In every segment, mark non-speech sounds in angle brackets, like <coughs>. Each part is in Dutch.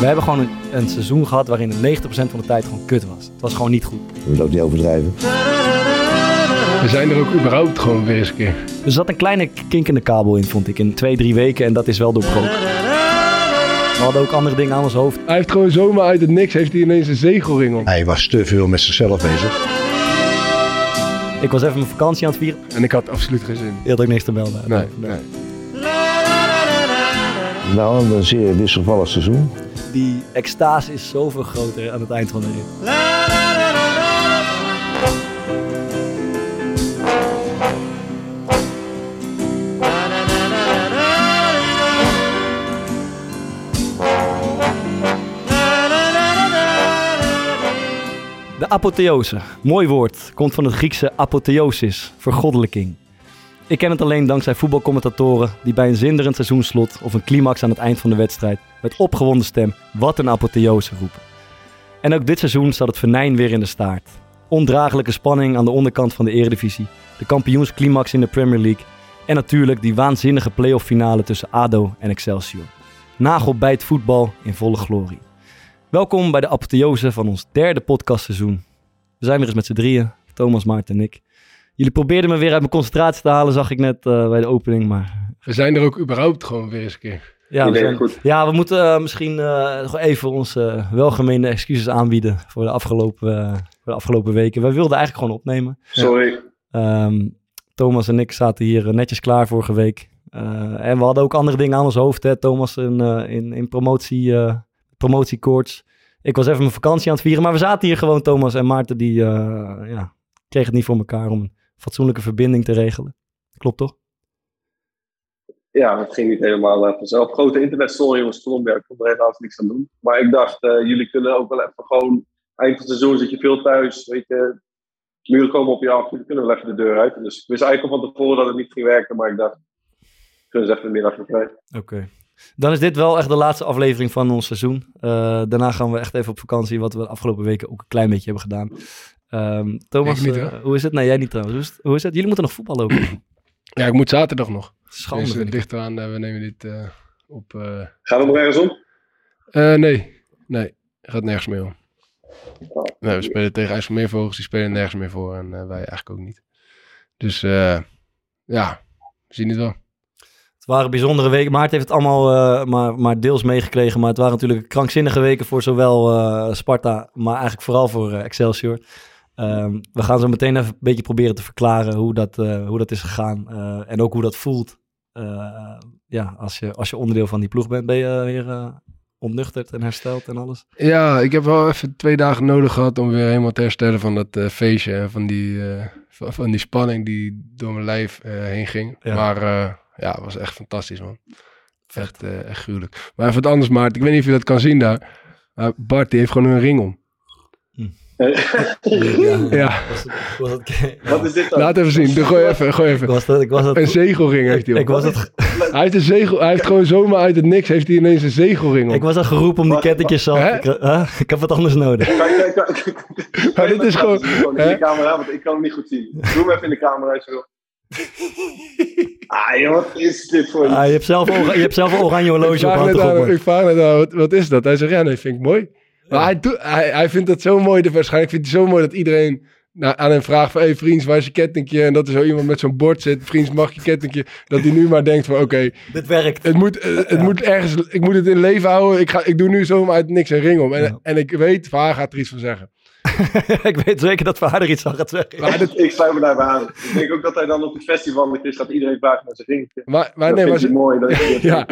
We hebben gewoon een, een seizoen gehad waarin het 90% van de tijd gewoon kut was. Het was gewoon niet goed. Je moet ook niet overdrijven. We zijn er ook überhaupt gewoon weer eens een keer. Er zat een kleine kink in de kabel in, vond ik, in twee, drie weken. En dat is wel doorbroken. We hadden ook andere dingen aan ons hoofd. Hij heeft gewoon zomaar uit het niks heeft hij ineens een zegelring om. Hij was te veel met zichzelf bezig. Ik was even mijn vakantie aan het vieren. En ik had absoluut geen zin. Je had ook niks te melden. Nee, nee. Nou, een zeer wisselvallig seizoen. Die extase is zoveel groter aan het eind van de rit. De apotheose, mooi woord, komt van het Griekse apotheosis, vergoddelijking. Ik ken het alleen dankzij voetbalcommentatoren die bij een zinderend seizoensslot of een climax aan het eind van de wedstrijd met opgewonden stem wat een apotheose roepen. En ook dit seizoen staat het venijn weer in de staart. Ondraaglijke spanning aan de onderkant van de eredivisie, de kampioensclimax in de Premier League en natuurlijk die waanzinnige playoff finale tussen ADO en Excelsior. Nagelbijt voetbal in volle glorie. Welkom bij de apotheose van ons derde podcastseizoen. We zijn weer eens met z'n drieën, Thomas, Maarten en ik. Jullie probeerden me weer uit mijn concentratie te halen, zag ik net eh, bij de opening. Maar We zijn er ook überhaupt gewoon weer eens een keer. ja, we zijn- ja we moeten eh, misschien eh, nog even onze welgemeende excuses aanbieden voor de, afgelopen, voor de afgelopen weken. Wij wilden eigenlijk gewoon opnemen. Sorry. Ehm, Thomas en ik zaten hier netjes klaar vorige week. Eh, en we hadden ook andere dingen aan ons hoofd. Hè? Thomas in, eh, in, in promotie, eh promotiekoorts. Ik was even mijn vakantie aan het vieren. Maar we zaten hier gewoon, Thomas en Maarten, die eh, ja, kregen het niet voor elkaar om een fatsoenlijke verbinding te regelen. Klopt toch? Ja, het ging niet helemaal uh, vanzelf. Grote internetstoring was Colombia. Ik kon er helaas niks aan doen. Maar ik dacht, eh, jullie kunnen ook wel even gewoon... Eind van het seizoen zit je veel thuis. Weet je, muren komen op je af. Jullie kunnen wel even de deur uit. Dus ik wist eigenlijk al van tevoren dat het niet ging werken. Maar ik dacht, kunnen ze even de middag vrij. Oké. Dan is dit wel echt de laatste aflevering van ons seizoen. Eh, daarna gaan we echt even op vakantie, wat we de afgelopen weken ook een klein beetje hebben gedaan. Ehm, Thomas, niet, eh, hoe is het? Nee, jij niet trouwens. Hoe is het? Hoe is het? Jullie moeten nog voetballen ook. <clears throat> Ja, ik moet zaterdag nog. Schande. dus, ligt eraan, eh, we nemen dit eh, op... eh, Gaat het nog ergens om? eh, nee, nee. Gaat nergens meer om. Nee, we spelen tegen IJsselmeervogels, die spelen nergens meer voor. En wij eigenlijk ook niet. Dus eh, ja, we zien het wel. Het waren bijzondere weken. Maarten heeft het allemaal eh, maar, maar deels meegekregen. Maar het waren natuurlijk krankzinnige weken voor zowel eh, Sparta, maar eigenlijk vooral voor Excelsior. Ehm, we gaan zo meteen even een beetje proberen te verklaren hoe dat, eh, hoe dat is gegaan. eh, en ook hoe dat voelt. eh, ja, als je, als je onderdeel van die ploeg bent, ben je weer ontnuchterd en hersteld en alles. Ja, ik heb wel even twee dagen nodig gehad om weer helemaal te herstellen van dat feestje. En van die, van, van die spanning die door mijn lijf heen ging. Ja. Maar ja, het was echt fantastisch, man. Echt, echt gruwelijk. Maar even wat anders, Maarten. Ik weet niet of je dat kan zien daar. Bart, die heeft gewoon een ring om. <laughs> Ja, Was het, was het, Wat is dit dan? laat even zien. Doe, gooi even, gooi ik even. was dat, ik was dat, Een zegelring heeft hij om. ik was dat, Hij heeft, een zegel, hij heeft gewoon zomaar uit het niks heeft hij ineens een zegelring om. ik was dat geroepen om die zo. Hè? Ik, eh, ik heb wat anders nodig. Kan je- kan- kan- kan- Maar dit is gewoon- gewoon in de camera, want ik kan hem niet goed zien. Doe hem even in de camera. als je wil. Ah, joh, wat is dit voor Ah, je, hebt zelf, je hebt zelf een oranje ik horloge op hand net aan, ik vraag net aan, wat, wat is dat? Hij zegt, ja nee, vind ik mooi. Maar hij, doet, hij, hij vindt dat zo mooi. dat- Waarschijnlijk vindt hij zo mooi dat iedereen nou, aan hem vraagt van... Hé hey, vriends, waar is je kettingje? En dat er zo iemand met zo'n bord zit. Vriends, mag je kettingje? Dat hij nu maar denkt van oké, Dit werkt. het moet, eh, het moet ergens... Ik moet het in leven houden. Ik, ga, ik doe nu zomaar uit niks een ring om. En, Ja. en ik weet, haar gaat er iets van zeggen. <laughs> ik weet zeker dat Van haar er iets aan gaat zeggen. Maar, dat, Ik sluit me daarbij aan. Ik denk ook dat hij dan op het festival is, gaat iedereen vragen naar zijn ringetje. maar, maar dat nee, maar vindt zo- hij mooi. Dat <laughs> dat ja,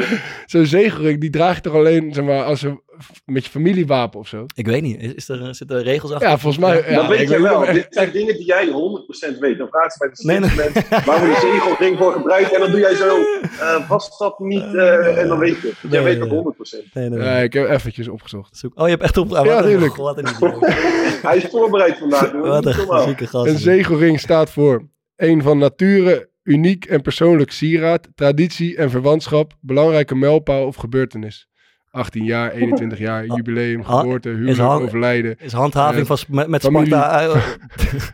zo'n zegelring, die draag je toch alleen zeg maar, als een, met je familiewapen of zo? Ik weet niet. Is, is er, zitten er regels achter? Ja, volgens mij... Ja, dat weet je wel. Dit zijn dingen die jij 100% weet. Dan vragen ze bij de Nee, nee. slimste mensen, waar wordt die zegelring voor gebruikt? En dan doe jij zo, eh, was dat niet? eh, en dan weet je. het. Jij Nee, weet dat nee. 100%. Nee, nee, ik heb eventjes opgezocht. Zoek- Oh, je hebt echt op... ah, Ja, wat een- tuurlijk. Wat een idioot. <laughs> Hij is voorbereid vandaag. Wat een zieke gast. Een zegelring staat voor een van nature uniek en persoonlijk sieraad, traditie en verwantschap, belangrijke mijlpaal of gebeurtenis. 18 jaar, 21 jaar, jubileum, geboorte, huwelijk, overlijden. Is handhaving Eh, van, met, met familie. Sparta <laughs> eh,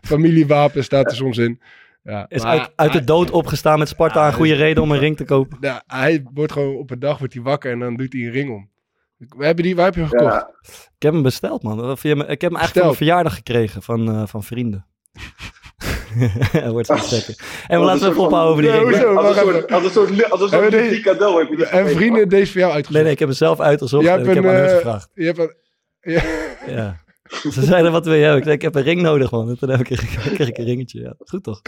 Familiewapen staat er soms in. Ja, is maar uit, uit de dood opgestaan met Sparta Ja, een goede reden om een ring te kopen. Ja, hij wordt gewoon op een dag wordt hij wakker en dan doet hij een ring om. We hebben die, waar heb je hem gekocht? Ja, Ik heb hem besteld, man. Ik heb hem eigenlijk voor mijn verjaardag gekregen van, eh, van vrienden. <laughs> Hij wordt zo. En we laten we een even ophouden over die Nee, ring. als, een soort, als een soort, als een soort Hebben we die- ludiek cadeau heb je die En vrienden, deze voor jou uitgezocht. Nee, nee, ik heb hem zelf uitgezocht Jij en ik heb een, aan hun eh, gevraagd. Je hebt een, ja, Ja. Ze zeiden, wat wil je hebben? Ik zei, ik heb een ring nodig, man. En toen heb ik een, <laughs> kreeg ik een ringetje. Ja, goed toch?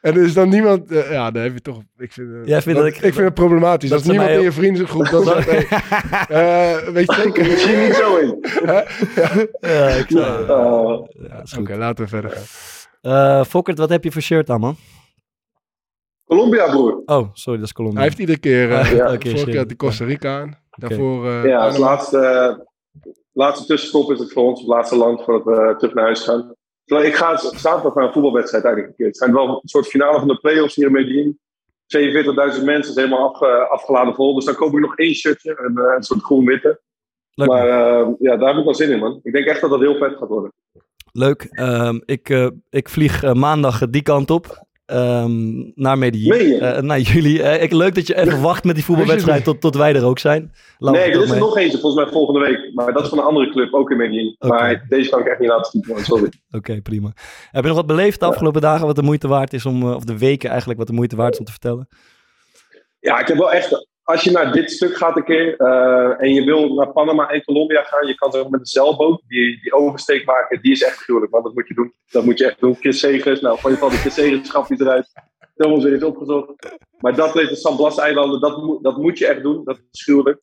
en er is dan niemand... eh, ja, dan heb je toch... Ik vind, eh, Jij vindt dat, dat ik- ik vind het problematisch. dat Als ze niemand mij in je vriendengroep dan zegt... hey, <laughs> eh, weet je zeker? Misschien niet zo in. Ja, ik Oh. ja, Oké, laten we verder gaan. Eh, Fokkert, wat heb je voor shirt aan, man? Colombia, broer. Oh, sorry, dat is Colombia. Hij heeft iedere keer... eh, Ah, ja, vorige keer shirt. had hij Costa Rica aan. Daarvoor... eh, Ja, als laatste, laatste tussenstop is het voor ons, het laatste land voordat we terug naar huis gaan. Ik ga zaterdag naar een voetbalwedstrijd eigenlijk een keer. Het zijn wel een soort finale van de play-offs hier in Medellin. 42.000 mensen, is helemaal afge- afgeladen vol. Dus dan koop ik nog één shirtje, een, eh, een soort groen-witte. Maar eh, ja, daar heb ik wel zin in, man. Ik denk echt dat dat heel vet gaat worden. Leuk. Ehm, ik, eh, ik vlieg eh, maandag die kant op. ehm, naar Medellin. Eh, naar jullie. Eh, ik, leuk dat je even wacht met die voetbalwedstrijd tot, tot wij er ook zijn. Laat nee, er ook is er nog eentje, volgens mij volgende week. Maar dat is van een andere club, ook in Medellin. Maar deze kan ik echt niet laten zien. Sorry. Oké, prima. Heb je nog wat beleefd de afgelopen dagen wat de moeite waard is om, eh, of de weken eigenlijk wat de moeite waard is om te vertellen? Ja, ik heb wel echt. Als je naar dit stuk gaat een keer eh, en je wil naar Panama en Colombia gaan, je kan zo met een zeilboot die, die oversteek maken. Die is echt gruwelijk, want dat moet je doen. Dat moet je echt doen. Chris Segers, nou, van je van de je eruit. Thomas weer eens opgezocht. Maar dat heet de San Blas-eilanden, dat, moet- dat moet je echt doen. Dat is gruwelijk.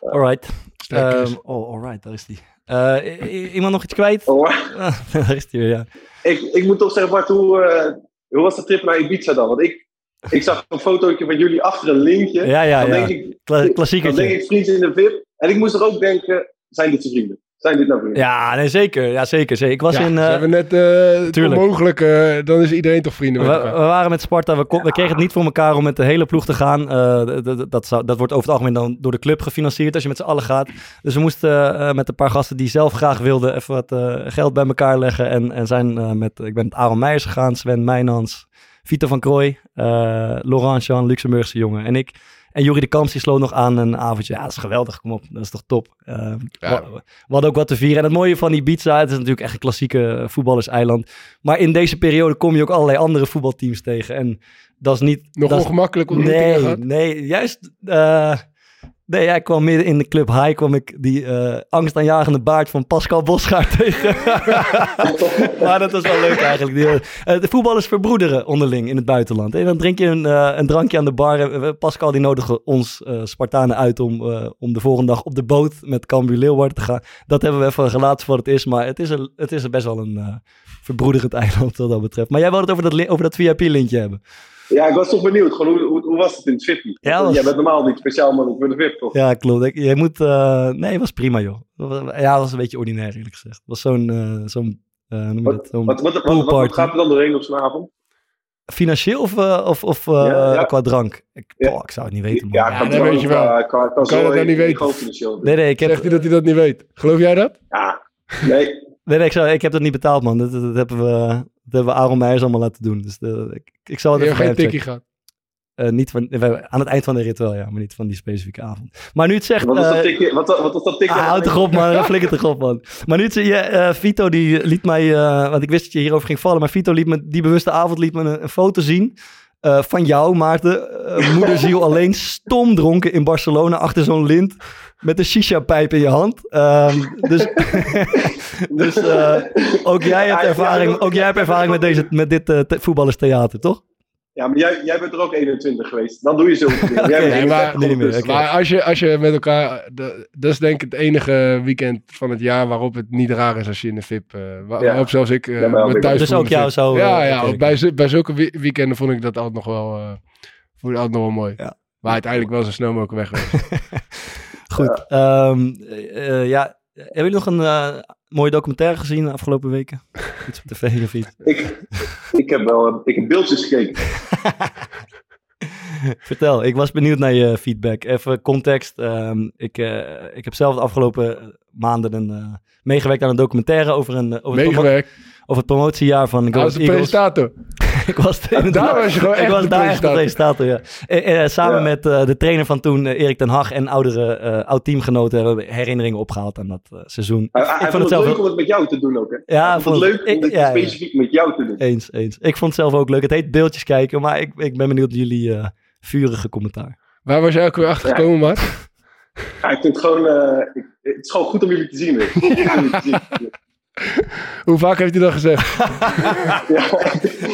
Alright. Sterk, Chris. Ehm, oh, alright, daar is die. Eh, iemand nog iets kwijt? Oh, <laughs> daar is die weer, ja. ik, ik moet toch zeggen, Bart, hoe, eh, hoe was de trip naar Ibiza dan? Want ik, ik zag een fotootje van jullie achter een linkje. Ja, ja, dan ja. denk ik, Kla- dan denk ik vrienden in de VIP. En ik moest er ook denken, zijn dit zijn vrienden? Zijn dit nou vrienden? Ja, nee, zeker. Ja, zeker. zeker. Ik was Ja, in... ze eh, hebben net uh, het tuurlijk. onmogelijke... dan is iedereen toch vrienden we, we waren met Sparta. We, kon- we kregen het niet voor elkaar om met de hele ploeg te gaan. Eh, dat, zou, dat wordt over het algemeen dan door de club gefinancierd als je met z'n allen gaat. Dus we moesten eh, met een paar gasten die zelf graag wilden even wat eh, geld bij elkaar leggen. En, en zijn eh, met, ik ben met Aaron Meijers gegaan, Sven Mijnans, Vito van Krooi, eh, Laurent Jean, Luxemburgse jongen en ik. En Jurie de Kamps die sloot nog aan een avondje. Ja, dat is geweldig. Kom op, dat is toch top. Eh, Ja. we, we hadden ook wat te vieren. En het mooie van Ibiza, het is natuurlijk echt een klassieke voetballerseiland. Maar in deze periode kom je ook allerlei andere voetbalteams tegen. En dat is niet... Nog dat is- ongemakkelijk ontmoetingen Nee, nee, juist... eh, nee, jij kwam midden in de club High, kwam ik die eh angstaanjagende baard van Pascal Bosgaard <laughs> tegen. <laughs> maar dat was wel leuk eigenlijk. Die, eh, de voetballers verbroederen onderling in het buitenland. En dan drink je een, eh, een drankje aan de bar. Eh, Pascal die nodigde ons eh, Spartanen uit om, eh, om de volgende dag op de boot met Cambuur Leeuwarden te gaan. Dat hebben we even gelaten voor het is. Maar het is, een, het is best wel een eh verbroederend <laughs> eiland wat dat betreft. Maar jij wilde het over dat, over dat VIP-lintje hebben. Ja, ik was toch benieuwd. Gewoon, hoe, hoe, hoe was het in het VIP? Ja, was- Jij bent normaal niet speciaal, maar voor de VIP toch? Ja, klopt. Ik- Jij moet... eh, nee, het was prima, joh. Ja, het was een beetje ordinair, eerlijk gezegd. Het was zo'n... eh, zo'n eh, hoe noem je dat? Zo'n Wat, wat, wat, wat, gaat er dan doorheen op zo'n avond? Financieel of, of, of eh, Ja, ja. qua drank? Ik, Ja. oh, ik zou het niet weten, man. Ja, Ja, kan dat weet je wel. Qua, qua, qua Kan je dat nou niet weten? financieel. Nee, nee, ik heb, Zegt hij dat hij dat niet weet? Geloof jij dat? Ja, nee. nee, nee, ik, zou, ik heb dat niet betaald, man. Dat, dat, dat hebben we, dat hebben we Aaron Meijers allemaal laten doen. Dus de, ik, ik zal het Je even hebt geen tikkie gehad. Eh, niet van, we- aan het eind van de rit wel, ja, maar niet van die specifieke avond. Maar nu het zegt... Wat was dat eh, tikje? Wat, wat was dat tikje? Ah, houd toch op, man. <laughs> Flikker toch op, man. Maar nu, het- je, eh, Vito die liet mij, eh, want ik wist dat je hierover ging vallen, maar Vito liet me die bewuste avond liet me een, een foto zien eh, van jou, Maarten. Eh, <laughs> moederziel alleen stom dronken in Barcelona achter zo'n lint met een shisha-pijp in je hand. Ehm, dus <laughs> dus eh, ook jij hebt ervaring, ook jij hebt ervaring met, deze, met dit te- voetballerstheater, toch? Ja, maar jij, jij bent er ook 21 geweest. Dan doe je. <laughs> Jij bent 31 maar- nee, meer, oké. Maar als je, als je met elkaar... de- dat is denk ik het enige weekend van het jaar waarop het niet raar is als je in de VIP... eh waar- Ja. waarop zelfs ik eh Ja, thuis Dus ook jou zo, eh, Ja, ja bij, bij zulke we- weekenden vond ik dat altijd nog wel... eh vond ik altijd nog wel mooi. Ja. Maar uiteindelijk wel zo snel mogelijk weg geweest. <laughs> Goed. ehm, eh, eh, ja, hebben jullie nog een eh, mooie documentaire gezien de afgelopen weken? <laughs> Iets op tv of iets? Ik, ik, heb wel, ik heb beeldjes gekeken. <laughs> Vertel, ik was benieuwd naar je feedback. Even context. ehm, ik, eh, ik heb zelf de afgelopen maanden een, eh, meegewerkt aan een documentaire over, een, eh, over, het, promo- over het promotiejaar van Go Ahead de Eagles. presentator. Ik was de- Daar was je gewoon ik echt was de daar echt de presentator. presentator, ja. Eh, eh, samen Ja. met eh, de trainer van toen, eh, Erik ten Hag, en oudere eh, oud-teamgenoten hebben we herinneringen opgehaald aan dat eh, seizoen. Hij, ik hij vond het het zelf leuk om het met jou te doen ook, hè? Ja, hij vond het leuk om ik- het ja, ja. specifiek met jou te doen. Eens, eens. Ik vond het zelf ook leuk. Het heet beeldjes kijken, maar ik, ik ben benieuwd naar jullie eh, vurige commentaar. Waar was jij ook weer achter gekomen, Mart? Ja, ik vind het gewoon, eh, ik, het is gewoon goed om jullie te zien. <laughs> jullie te zien. <laughs> Hoe vaak heeft hij dat gezegd? <laughs> Ja,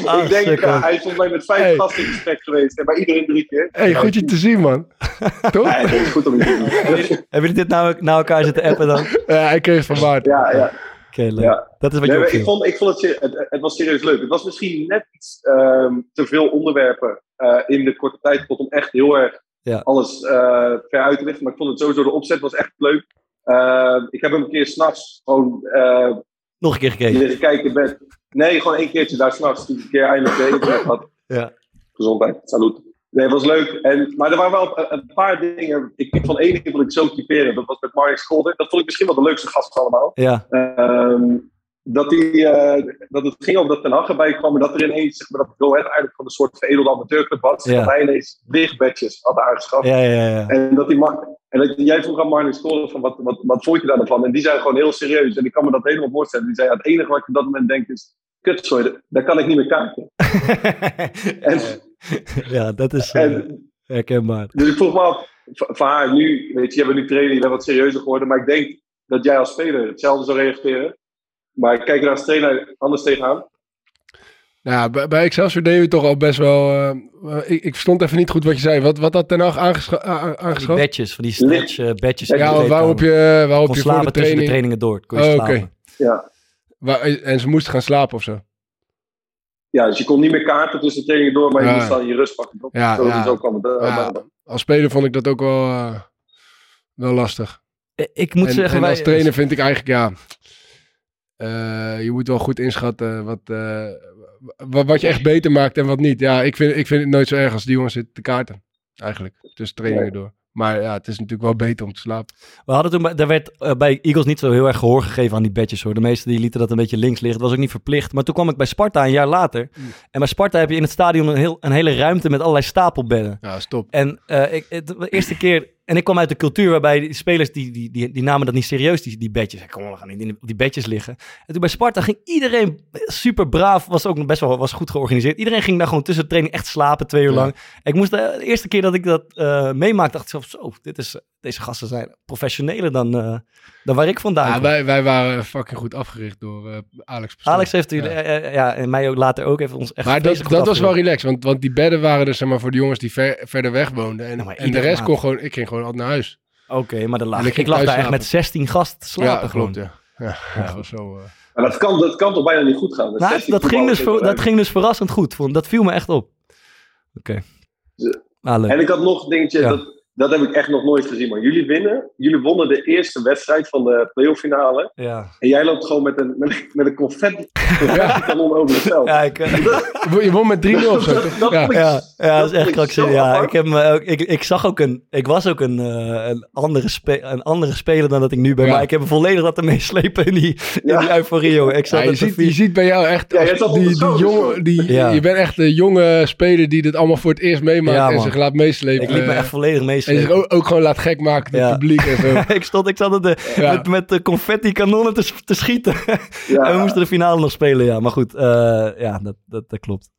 Ah, ik denk, sukkel. eh, hij is volgens mij met vijf Hey. gasten in gesprek geweest. En bij iedereen drie keer. hey, goed je te zien, man. <laughs> Toch? Ja, het is goed om te zien. Hebben jullie dit nou naar elkaar zitten appen dan? Oké, Ja, hij kreeg het van Mart. Ja, ja. leuk. Ja. Dat is wat Nee, je ik, vond, ik vond het, het, het was serieus leuk. Het was misschien net iets ehm, te veel onderwerpen eh, in de korte tijd tot om echt heel erg Ja. alles eh, ver uit te lichten. Maar ik vond het sowieso, de opzet was echt leuk. Ehm, ik heb hem een keer s'nachts gewoon eh Nog een keer gekeken. kijken bed. Nee, gewoon één keertje daar s'nachts. Toen ik een keer eindelijk de internet had. Ja. Gezondheid, salut. Nee, het was leuk. En, maar er waren wel een, paar dingen. Ik, ik vond één ding vond ik zo typerend. Dat was met Mark Scholder. Dat vond ik misschien wel de leukste gast van allemaal. Ja, Ehm, dat, die, eh, dat het ging om dat Ten Hag erbij kwam. En dat er ineens, zeg maar, dat Go Ahead eigenlijk van een soort veredelde amateurclub was. Ja. Dat hij ineens lichtbedjes had aangeschaft. ja, ja. ja. En dat, die en dat jij vroeg aan Marnix Kolen van wat, wat, wat vond je daar dan van? En die zei gewoon heel serieus. En ik kan me dat helemaal voorstellen. Die zei, ja, het enige wat ik op dat moment denk is... Kut, sorry, daar kan ik niet meer kaarten. <laughs> En, ja, dat is eh, en, herkenbaar. dus ik vroeg me af, v- van haar nu, weet je, je bent nu trainer, je bent wat serieuzer geworden. Maar ik denk dat jij als speler hetzelfde zou reageren. Maar ik kijk er als trainer anders tegenaan. Nou, bij, bij Excelsior deden we toch al best wel... eh, ik, ik verstond even niet goed wat je zei. Wat, wat had Ten Hag aangescha- a- a- Die aangeschaft? badges, van die stretch eh, badges. Ja, waarop je, waarop kon je voor slapen de tussen de training... trainingen door. Kon je Oh, slapen. oké. Ja. Waar, en ze moesten gaan slapen of zo. ja, dus je kon niet meer kaarten tussen de trainingen door, maar je Ja. moest dan je rust pakken. toch? Ja, zo, ja. zo kwam het. eh, Ja. bij- Als speler vond ik dat ook wel, eh, wel lastig. Eh, Ik moet en, zeggen, en wij, als trainer vind ik eigenlijk, ja... eh, je moet wel goed inschatten wat, eh, wa- wat je echt beter maakt en wat niet. Ja, ik vind, ik vind het nooit zo erg als die jongens zitten te kaarten. Eigenlijk, tussen trainingen door. Maar ja, het is natuurlijk wel beter om te slapen. We hadden toen, daar werd eh, bij Eagles niet zo heel erg gehoor gegeven aan die badges hoor. De meesten die lieten dat een beetje links liggen. Dat was ook niet verplicht. Maar toen kwam ik bij Sparta een jaar later. Mm. En bij Sparta heb je in het stadion een, heel, een hele ruimte met allerlei stapelbedden. Ja, stop. En eh, ik, het, de eerste keer, en ik kwam uit de cultuur waarbij die spelers, die, die, die, die namen dat niet serieus, die, die bedjes. Ik kom, we gaan niet in op die bedjes liggen. En toen bij Sparta ging iedereen super braaf, was ook nog best wel was goed georganiseerd. Iedereen ging daar gewoon tussen de training echt slapen, twee uur Ja. lang. Ik moest de, de eerste keer dat ik dat eh meemaakte, dacht ik zo dit is, deze gasten zijn professioneler dan, eh, dan waar ik vandaan Ja, kom. wij, wij waren fucking goed afgericht door eh, Alex. Alex heeft u, Ja. ja. ja, en mij ook later ook, heeft ons echt Maar dat, dat was wel relaxed, want, want die bedden waren dus zeg maar, voor de jongens die ver, verder weg woonden. En, en de rest maand. kon gewoon, ik ging gewoon altijd naar huis. Oké, maar dan lag, ik lag daar echt met 16 gasten te slapen ja, gewoon. klopt, ja. Ja, ja, dat was zo... eh, Maar dat kan, dat kan toch bijna niet goed gaan? Met Nou, 16 dat, ging dus, dat ging dus verrassend goed. Vond, dat viel me echt op. Oké. Ze- Ah. En ik had nog een dingetje, Ja. dat, dat heb ik echt nog nooit gezien, man. Jullie winnen. Jullie wonnen de eerste wedstrijd van de playoff finale. Ja, En jij loopt gewoon met een, met, met een confetti, kanon over het veld. ja ik, eh, <laughs> Je won met 3-0 of zo. Dat- Ja. ik- ja, ja, dat is echt krankzinnig. Ja, ik, heb me ook, ik, ik zag ook een. Ik was ook een, eh, een, andere spe, een andere speler dan dat ik nu ben. Ja. Maar ik heb me volledig laten meeslepen in die, in die euforie, jongen. Ik zat Ja, je, ziet, je ziet bij jou echt als op die, die jonge, hoor. die, Ja. je bent echt de jonge speler die dit allemaal voor het eerst meemaakt Ja, en zich laat meeslepen. ik liet me Eh, echt volledig en zich meeslepen. ook, ook gewoon laat gek maken door Ja. het publiek en zo. <laughs> ik, stond, ik zat met, de, Ja. met, met de confetti kanonnen te, te schieten. Ja. <laughs> En we moesten de finale nog spelen, ja. Maar goed, eh, ja, dat, dat, dat klopt.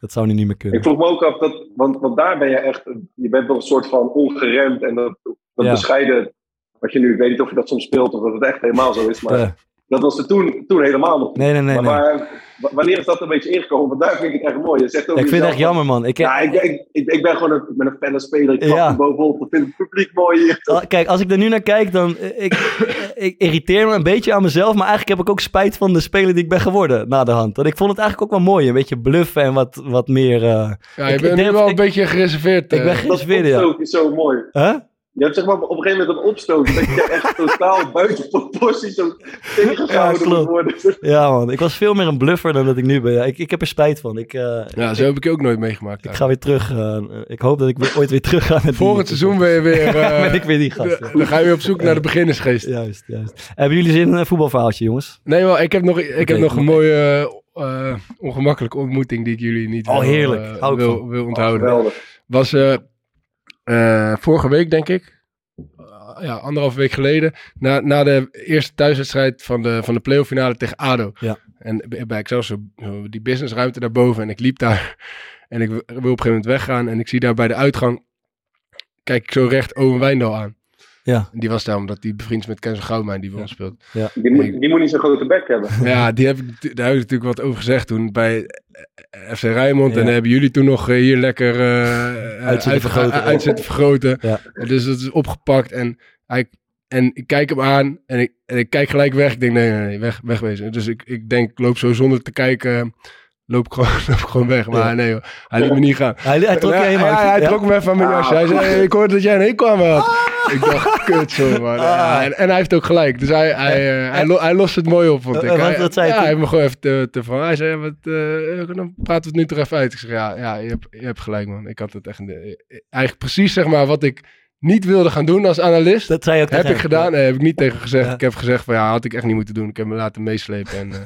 Dat zou nu niet meer kunnen. Ik vroeg me ook af, dat, want, want daar ben je echt, je bent toch een soort van ongeremd en dat, dat Ja. bescheiden, wat je nu, ik weet niet of je dat soms speelt of dat het echt helemaal zo is, maar Eh, dat was er toen, toen helemaal nog niet. nee, nee, nee. maar nee. waar- w- wanneer is dat een beetje ingekomen? Want daar vind ik het echt mooi. Je zegt ook ik vind het echt jammer, man. Ik, Ja, ik, ik, ik, ik ben gewoon een, ik ben een felle speler. Ik Ja. bovenop. Ik vind het publiek mooi hier. Ah, Kijk, als ik er nu naar kijk, dan eh, ik, <laughs> ik irriteer me een beetje aan mezelf. Maar eigenlijk heb ik ook spijt van de speler die ik ben geworden na de hand. Want ik vond het eigenlijk ook wel mooi. Een beetje bluffen en wat, wat meer... eh, Ja, je Ik- bent ik nu wel een beetje gereserveerd. ik eh. ben Dat gereserveerd, ja. opstoot is zo mooi. Huh? Je hebt zeg maar op een gegeven moment een opstoot. Dat je echt totaal <laughs> buiten proportie zo tegengehouden Ja, worden. Ja, man. Ik was veel meer een bluffer dan dat ik nu ben. Ja, ik, ik heb er spijt van. Ik, eh, ja, zo heb ik je ook nooit meegemaakt. ik ga weer terug. eh, ik hoop dat ik weer, ooit weer terug ga. Met Voor die- het seizoen ben je weer... <laughs> eh, ben ik weer die gast. ja. Dan ga je weer op zoek naar de beginnersgeest. Juist, juist. Hebben jullie zin in een voetbalverhaaltje, jongens? Nee, wel, ik heb nog, ik heb nog een mooie ongemakkelijke ontmoeting die ik jullie niet Oh, wil, heerlijk. Hou ik wil, wil onthouden. Geweldig. was eh, eh, vorige week, denk ik. Uh, ja, anderhalve week geleden. Na, na de eerste thuiswedstrijd van de, van de playoff finale tegen ADO. Ja. En bij Excelsior, zo die businessruimte daarboven. En ik liep daar. <laughs> En ik wil op een gegeven moment weggaan. En ik zie daar bij de uitgang. Kijk ik zo recht Owen Wijndal aan. Ja. En die was daar omdat die bevriend is met Kenzo Goudmijn die bij ons speelt. Die, moet, die moet niet zo'n grote bek hebben. <laughs> Ja, die heb ik, daar heb ik natuurlijk wat over gezegd toen bij eh, FC Rijnmond. Ja. En dan hebben jullie toen nog eh, hier lekker eh uit- vergroten. vergroten. Ja. En Dus dat is opgepakt en, hij, en ik kijk hem aan en ik, en ik kijk gelijk weg. Ik denk, nee, nee, nee, weg, wegwezen. Dus ik, ik denk, ik loop zo zonder te kijken, loop ik gewoon, <laughs> loop ik gewoon weg. Maar Ja. nee, joh, hij liet me niet gaan. Hij, hij trok je Ja, helemaal ja, uit. hij Ja? trok me even aan mijn jasje. Hij zei, hey, ik hoorde dat jij een hekel aan me had. Ik dacht, kut zo man. Ja, en, en hij heeft ook gelijk. Dus hij, hij, eh, hij, lo- hij lost het mooi op, vond Eh, ik. eh, wat- Hij- wat zei ja, hij hij toen? heeft me gewoon even te, te van. Hij zei, wat, eh, dan praten we het nu toch even uit. Ik zeg, ja, ja je, hebt, je hebt gelijk man. Ik had het echt... eigenlijk precies zeg maar wat ik niet wilde gaan doen als analist. Dat zei je ook heb ik gedaan. Nee, heb ik niet tegen gezegd. Ja. Ik heb gezegd van ja, had ik echt niet moeten doen. Ik heb me laten meeslepen en... <laughs>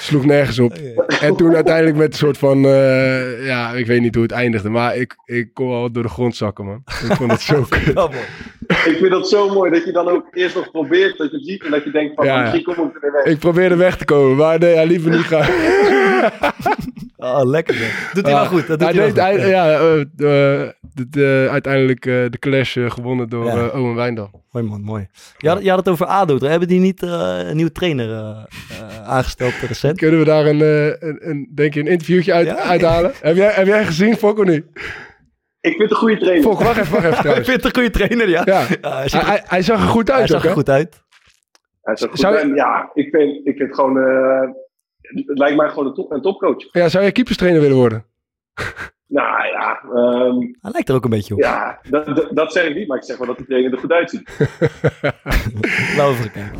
eh, Sloeg nergens op. En toen uiteindelijk met een soort van... eh, ja, ik weet niet hoe het eindigde. Maar ik, ik kon wel door de grond zakken, man. Ik vond het zo <laughs> kut. Ja, man. Ik vind dat zo mooi dat je dan ook eerst nog probeert, dat je het ziet en dat je denkt van, Ja, ja. misschien kom ik er weer weg. Ik probeerde weg te komen, maar nee, hij me niet gaan. Oh, <laughs> lekker. man. Doet hij wel goed. Dat doet hij hij, deed, goed. hij- ja, eh, de- de- de- uiteindelijk eh, de clash eh, gewonnen door Ja. eh, Owen Wijndal. Mooi man, mooi. Je had, je had het over ADO. toch? Hebben die niet eh, een nieuwe trainer eh, eh, <laughs> aangesteld recent? Kunnen we daar een, eh, een, een, denk je, een interviewtje uit, Ja. uithalen? heb, jij, heb jij gezien, Fok, of niet? Ik vind het een goede trainer. Fok, wacht even, wacht even <laughs> Ik vind het een goede trainer, ja. Ja. Ja, hij, Hij, er- hij, hij zag er goed hij uit zag ook, er goed uit. Hij is ook goed. Zou je- En ja, ik vind, ik vind het gewoon, eh, het lijkt mij gewoon een, top, een topcoach. Ja, zou jij keeperstrainer willen worden? <laughs> Nou ja, ehm, Hij lijkt er ook een beetje op. ja dat, dat, dat zeg ik niet, maar ik zeg wel dat die trainer er goed uitziet. <laughs> Laten we kijken.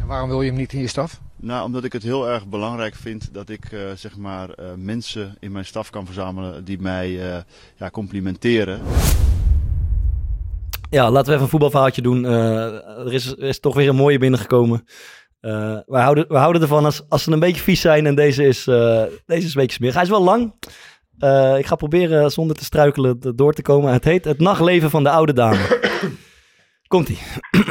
En waarom wil je hem niet in je staf? Nou, omdat ik het heel erg belangrijk vind dat ik eh, zeg maar eh, mensen in mijn staf kan verzamelen die mij eh, ja, complimenteren. Ja, laten we even een voetbalverhaaltje doen. Eh, er, is, er is toch weer een mooie binnengekomen. Eh we, houden, we houden ervan als, als ze een beetje vies zijn en deze is, eh, deze is een smerig. Hij is wel lang. Eh, ik ga proberen zonder te struikelen door te komen. Het heet Het Nachtleven van de Oude Dame. <coughs> Komt-ie. <clears throat>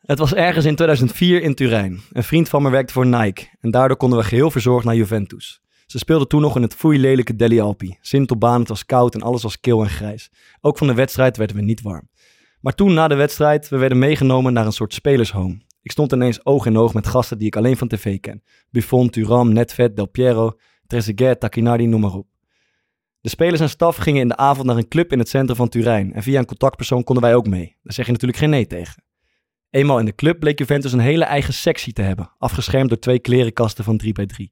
Het was ergens in 2004 in Turijn. Een vriend van me werkte voor Nike. En daardoor konden we geheel verzorgd naar Juventus. Ze speelden toen nog in het foeilelijke Deli Alpi. Sint op baan, het was koud en alles was kil en grijs. Ook van de wedstrijd werden we niet warm. Maar toen na de wedstrijd, we werden meegenomen naar een soort spelershome. Ik stond ineens oog in oog met gasten die ik alleen van tv ken. Buffon, Thuram, Netvet, Del Piero, Trezeguet, Takinardi, noem maar op. De spelers en staf gingen in de avond naar een club in het centrum van Turijn. En via een contactpersoon konden wij ook mee. Daar zeg je natuurlijk geen nee tegen. Eenmaal in de club bleek Juventus een hele eigen sectie te hebben. Afgeschermd door twee klerenkasten van 3x3.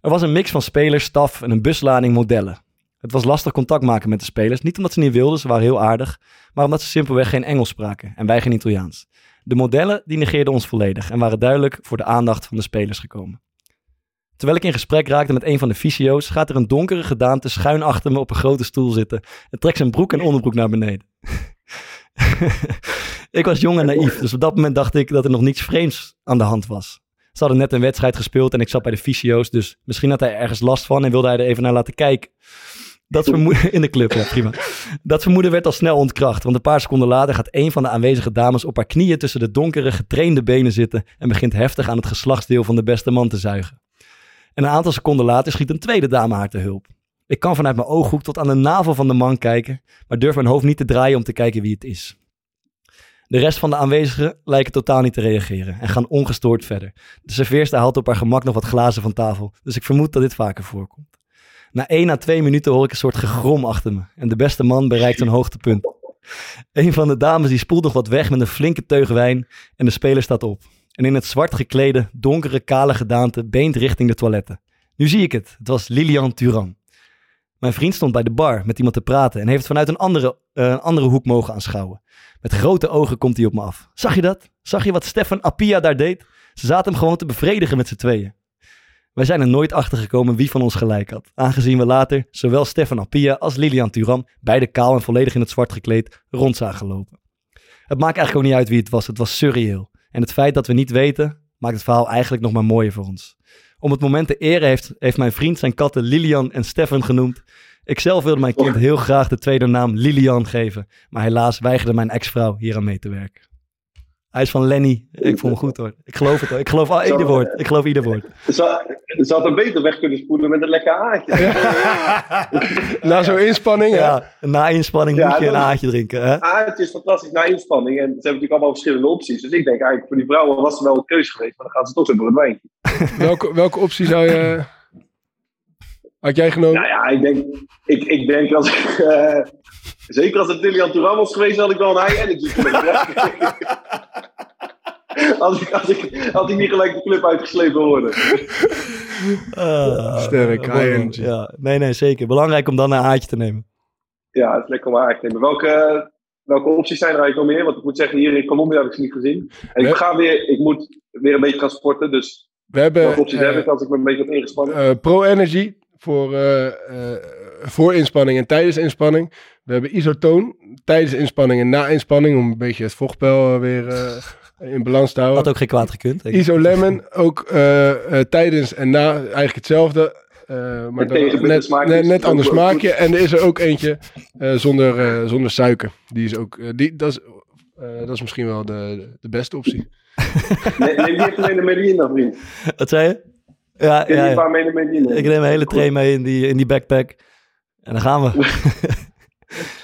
Er was een mix van spelers, staf en een buslading modellen. Het was lastig contact maken met de spelers. Niet omdat ze niet wilden, ze waren heel aardig. Maar omdat ze simpelweg geen Engels spraken en wij geen Italiaans. De modellen die negeerden ons volledig en waren duidelijk voor de aandacht van de spelers gekomen. Terwijl ik in gesprek raakte met een van de fysio's, gaat er een donkere gedaante schuin achter me op een grote stoel zitten en trekt zijn broek en onderbroek naar beneden. <laughs> ik was jong en naïef, dus op dat moment dacht ik dat er nog niets vreemds aan de hand was. Ze hadden net een wedstrijd gespeeld en ik zat bij de fysio's, dus misschien had hij ergens last van en wilde hij er even naar laten kijken. Dat vermoeden <laughs> in de club, ja prima. Dat vermoeden werd al snel ontkracht, want een paar seconden later gaat een van de aanwezige dames op haar knieën tussen de donkere, getrainde benen zitten en begint heftig aan het geslachtsdeel van de beste man te zuigen. En een aantal seconden later schiet een tweede dame haar te hulp. Ik kan vanuit mijn ooghoek tot aan de navel van de man kijken, maar durf mijn hoofd niet te draaien om te kijken wie het is. De rest van de aanwezigen lijken totaal niet te reageren en gaan ongestoord verder. De serveerster haalt op haar gemak nog wat glazen van tafel, dus ik vermoed dat dit vaker voorkomt. Na één à twee minuten hoor ik een soort gegrom achter me en de beste man bereikt een hoogtepunt. Een van de dames die spoelt nog wat weg met een flinke teug wijn en de speler staat op. En in het zwart geklede, donkere, kale gedaante beent richting de toiletten. Nu zie ik het, het was Lilian Turan. Mijn vriend stond bij de bar met iemand te praten en heeft vanuit een andere, uh, andere hoek mogen aanschouwen. Met grote ogen komt hij op me af. Zag je dat? Zag je wat Stefan Appia daar deed? Ze zaten hem gewoon te bevredigen met z'n tweeën. Wij zijn er nooit achter gekomen wie van ons gelijk had, aangezien we later zowel Stefan Appia als Lilian Turan, beide kaal en volledig in het zwart gekleed, rond zagen lopen. Het maakt eigenlijk ook niet uit wie het was, het was surreëel. En het feit dat we niet weten, maakt het verhaal eigenlijk nog maar mooier voor ons. Om het moment te eren heeft, heeft mijn vriend zijn katten Lilian en Stefan genoemd. Ik zelf wilde mijn kind heel graag de tweede naam Lilian geven, maar helaas weigerde mijn ex-vrouw hier aan mee te werken. Hij is van Lenny. Ik voel me goed hoor. Ik geloof het hoor. Ik geloof al ieder woord. Ik geloof ieder woord. Ze had hem beter weg kunnen spoelen met een lekker haartje. na zo'n inspanning, ja. Na inspanning moet je een haartje drinken. Hè? Haartje is fantastisch na inspanning. En ze hebben natuurlijk allemaal verschillende opties. Dus ik denk eigenlijk voor die vrouwen was het wel een keuze geweest. Maar dan gaan ze toch zo door het wijntje. welke, welke optie zou je... Had jij genomen? Nou ja, ik denk, ik, ik denk als ik... Uh, zeker als het Lilian Touran was geweest, had ik wel een high energy als, <laughs> ik, als, ik, ik niet gelijk de club uitgeslepen worden. Uh, Sterk, high energy. Ja, nee, nee, zeker. Belangrijk om dan een haartje te nemen. Ja, het is lekker om een haartje te nemen. Welke, welke opties zijn er eigenlijk nog meer? Want ik moet zeggen, hier in Colombia heb ik ze niet gezien. En ik, ga weer, ik moet weer een beetje gaan sporten, dus... We hebben, welke opties uh, heb ik als ik me een beetje heb ingespannen? Uh, Pro Energy voor, uh, voor inspanning en tijdens inspanning. We hebben isotoon tijdens inspanning en na inspanning om een beetje het vochtpeil weer in balans te houden. Had ook geen kwaad gekund. Isolemon ook tijdens en na eigenlijk hetzelfde. Uh, maar dan, net, net, net ander smaakje. En er is er ook eentje uh, zonder, uh, zonder suiker. Die is ook, die, dat, is, dat is misschien wel de, de beste optie. <laughs> nee, neem die even mee naar Medina, vriend. Wat zei je? Ja, ja, ja. Ik neem een hele tray mee in die, in die backpack. En dan gaan we.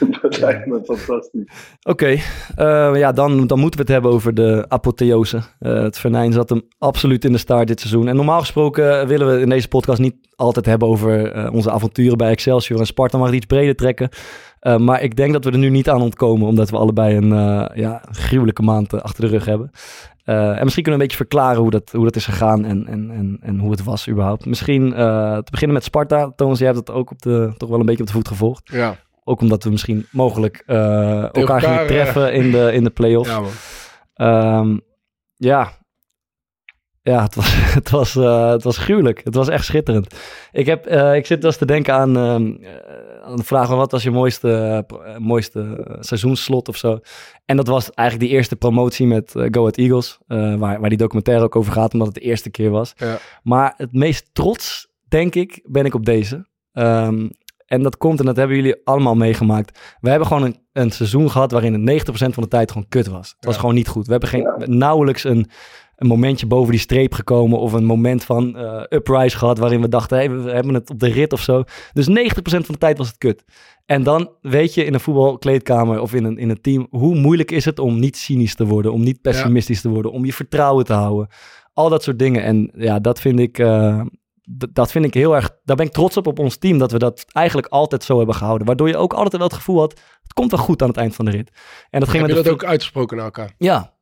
<laughs> dat lijkt me fantastisch. Oké, okay. uh, ja, dan, dan moeten we het hebben over de apotheose. Uh, het venijn zat hem absoluut in de start dit seizoen. En normaal gesproken willen we in deze podcast niet altijd hebben over uh, onze avonturen bij Excelsior en Sparta, maar iets breder trekken. Uh, maar ik denk dat we er nu niet aan ontkomen, omdat we allebei een uh, ja, gruwelijke maand achter de rug hebben. Uh, en misschien kunnen we een beetje verklaren hoe dat, hoe dat is gegaan en, en, en, en hoe het was überhaupt. Misschien te beginnen met Sparta. Thomas, jij hebt het ook op de, toch wel een beetje op de voet gevolgd. Ja. Ook omdat we misschien mogelijk elkaar, elkaar gingen treffen in de, in de play-offs. Ja, um, ja, ja, het was, <laughs> het, was, uh, het was gruwelijk. Het was echt schitterend. Ik, heb, uh, ik zit wel eens te denken aan, uh, aan de vraag: wat was je mooiste, mooiste seizoensslot of zo? En dat was eigenlijk die eerste promotie met Go Ahead Eagles, waar, waar die documentaire ook over gaat, omdat het de eerste keer was. Ja. Maar het meest trots, denk ik, ben ik op deze. Um, en dat komt, en dat hebben jullie allemaal meegemaakt. We hebben gewoon een, een seizoen gehad waarin het 90% van de tijd gewoon kut was. Het ja. was gewoon niet goed. We hebben geen, nauwelijks een, een momentje boven die streep gekomen of een moment van uh, uprise gehad waarin we dachten, hey, we hebben het op de rit of zo. Dus 90% van de tijd was het kut. En dan weet je in een voetbalkleedkamer of in een, in een team, hoe moeilijk is het om niet cynisch te worden, om niet pessimistisch ja. te worden, om je vertrouwen te houden. Al dat soort dingen. En ja, dat vind ik, uh, dat vind ik heel erg, daar ben ik trots op op ons team, dat we dat eigenlijk altijd zo hebben gehouden. Waardoor je ook altijd wel het gevoel had, het komt wel goed aan het eind van de rit. En dat ging Heb met je de dat ook uitgesproken naar elkaar? Ja,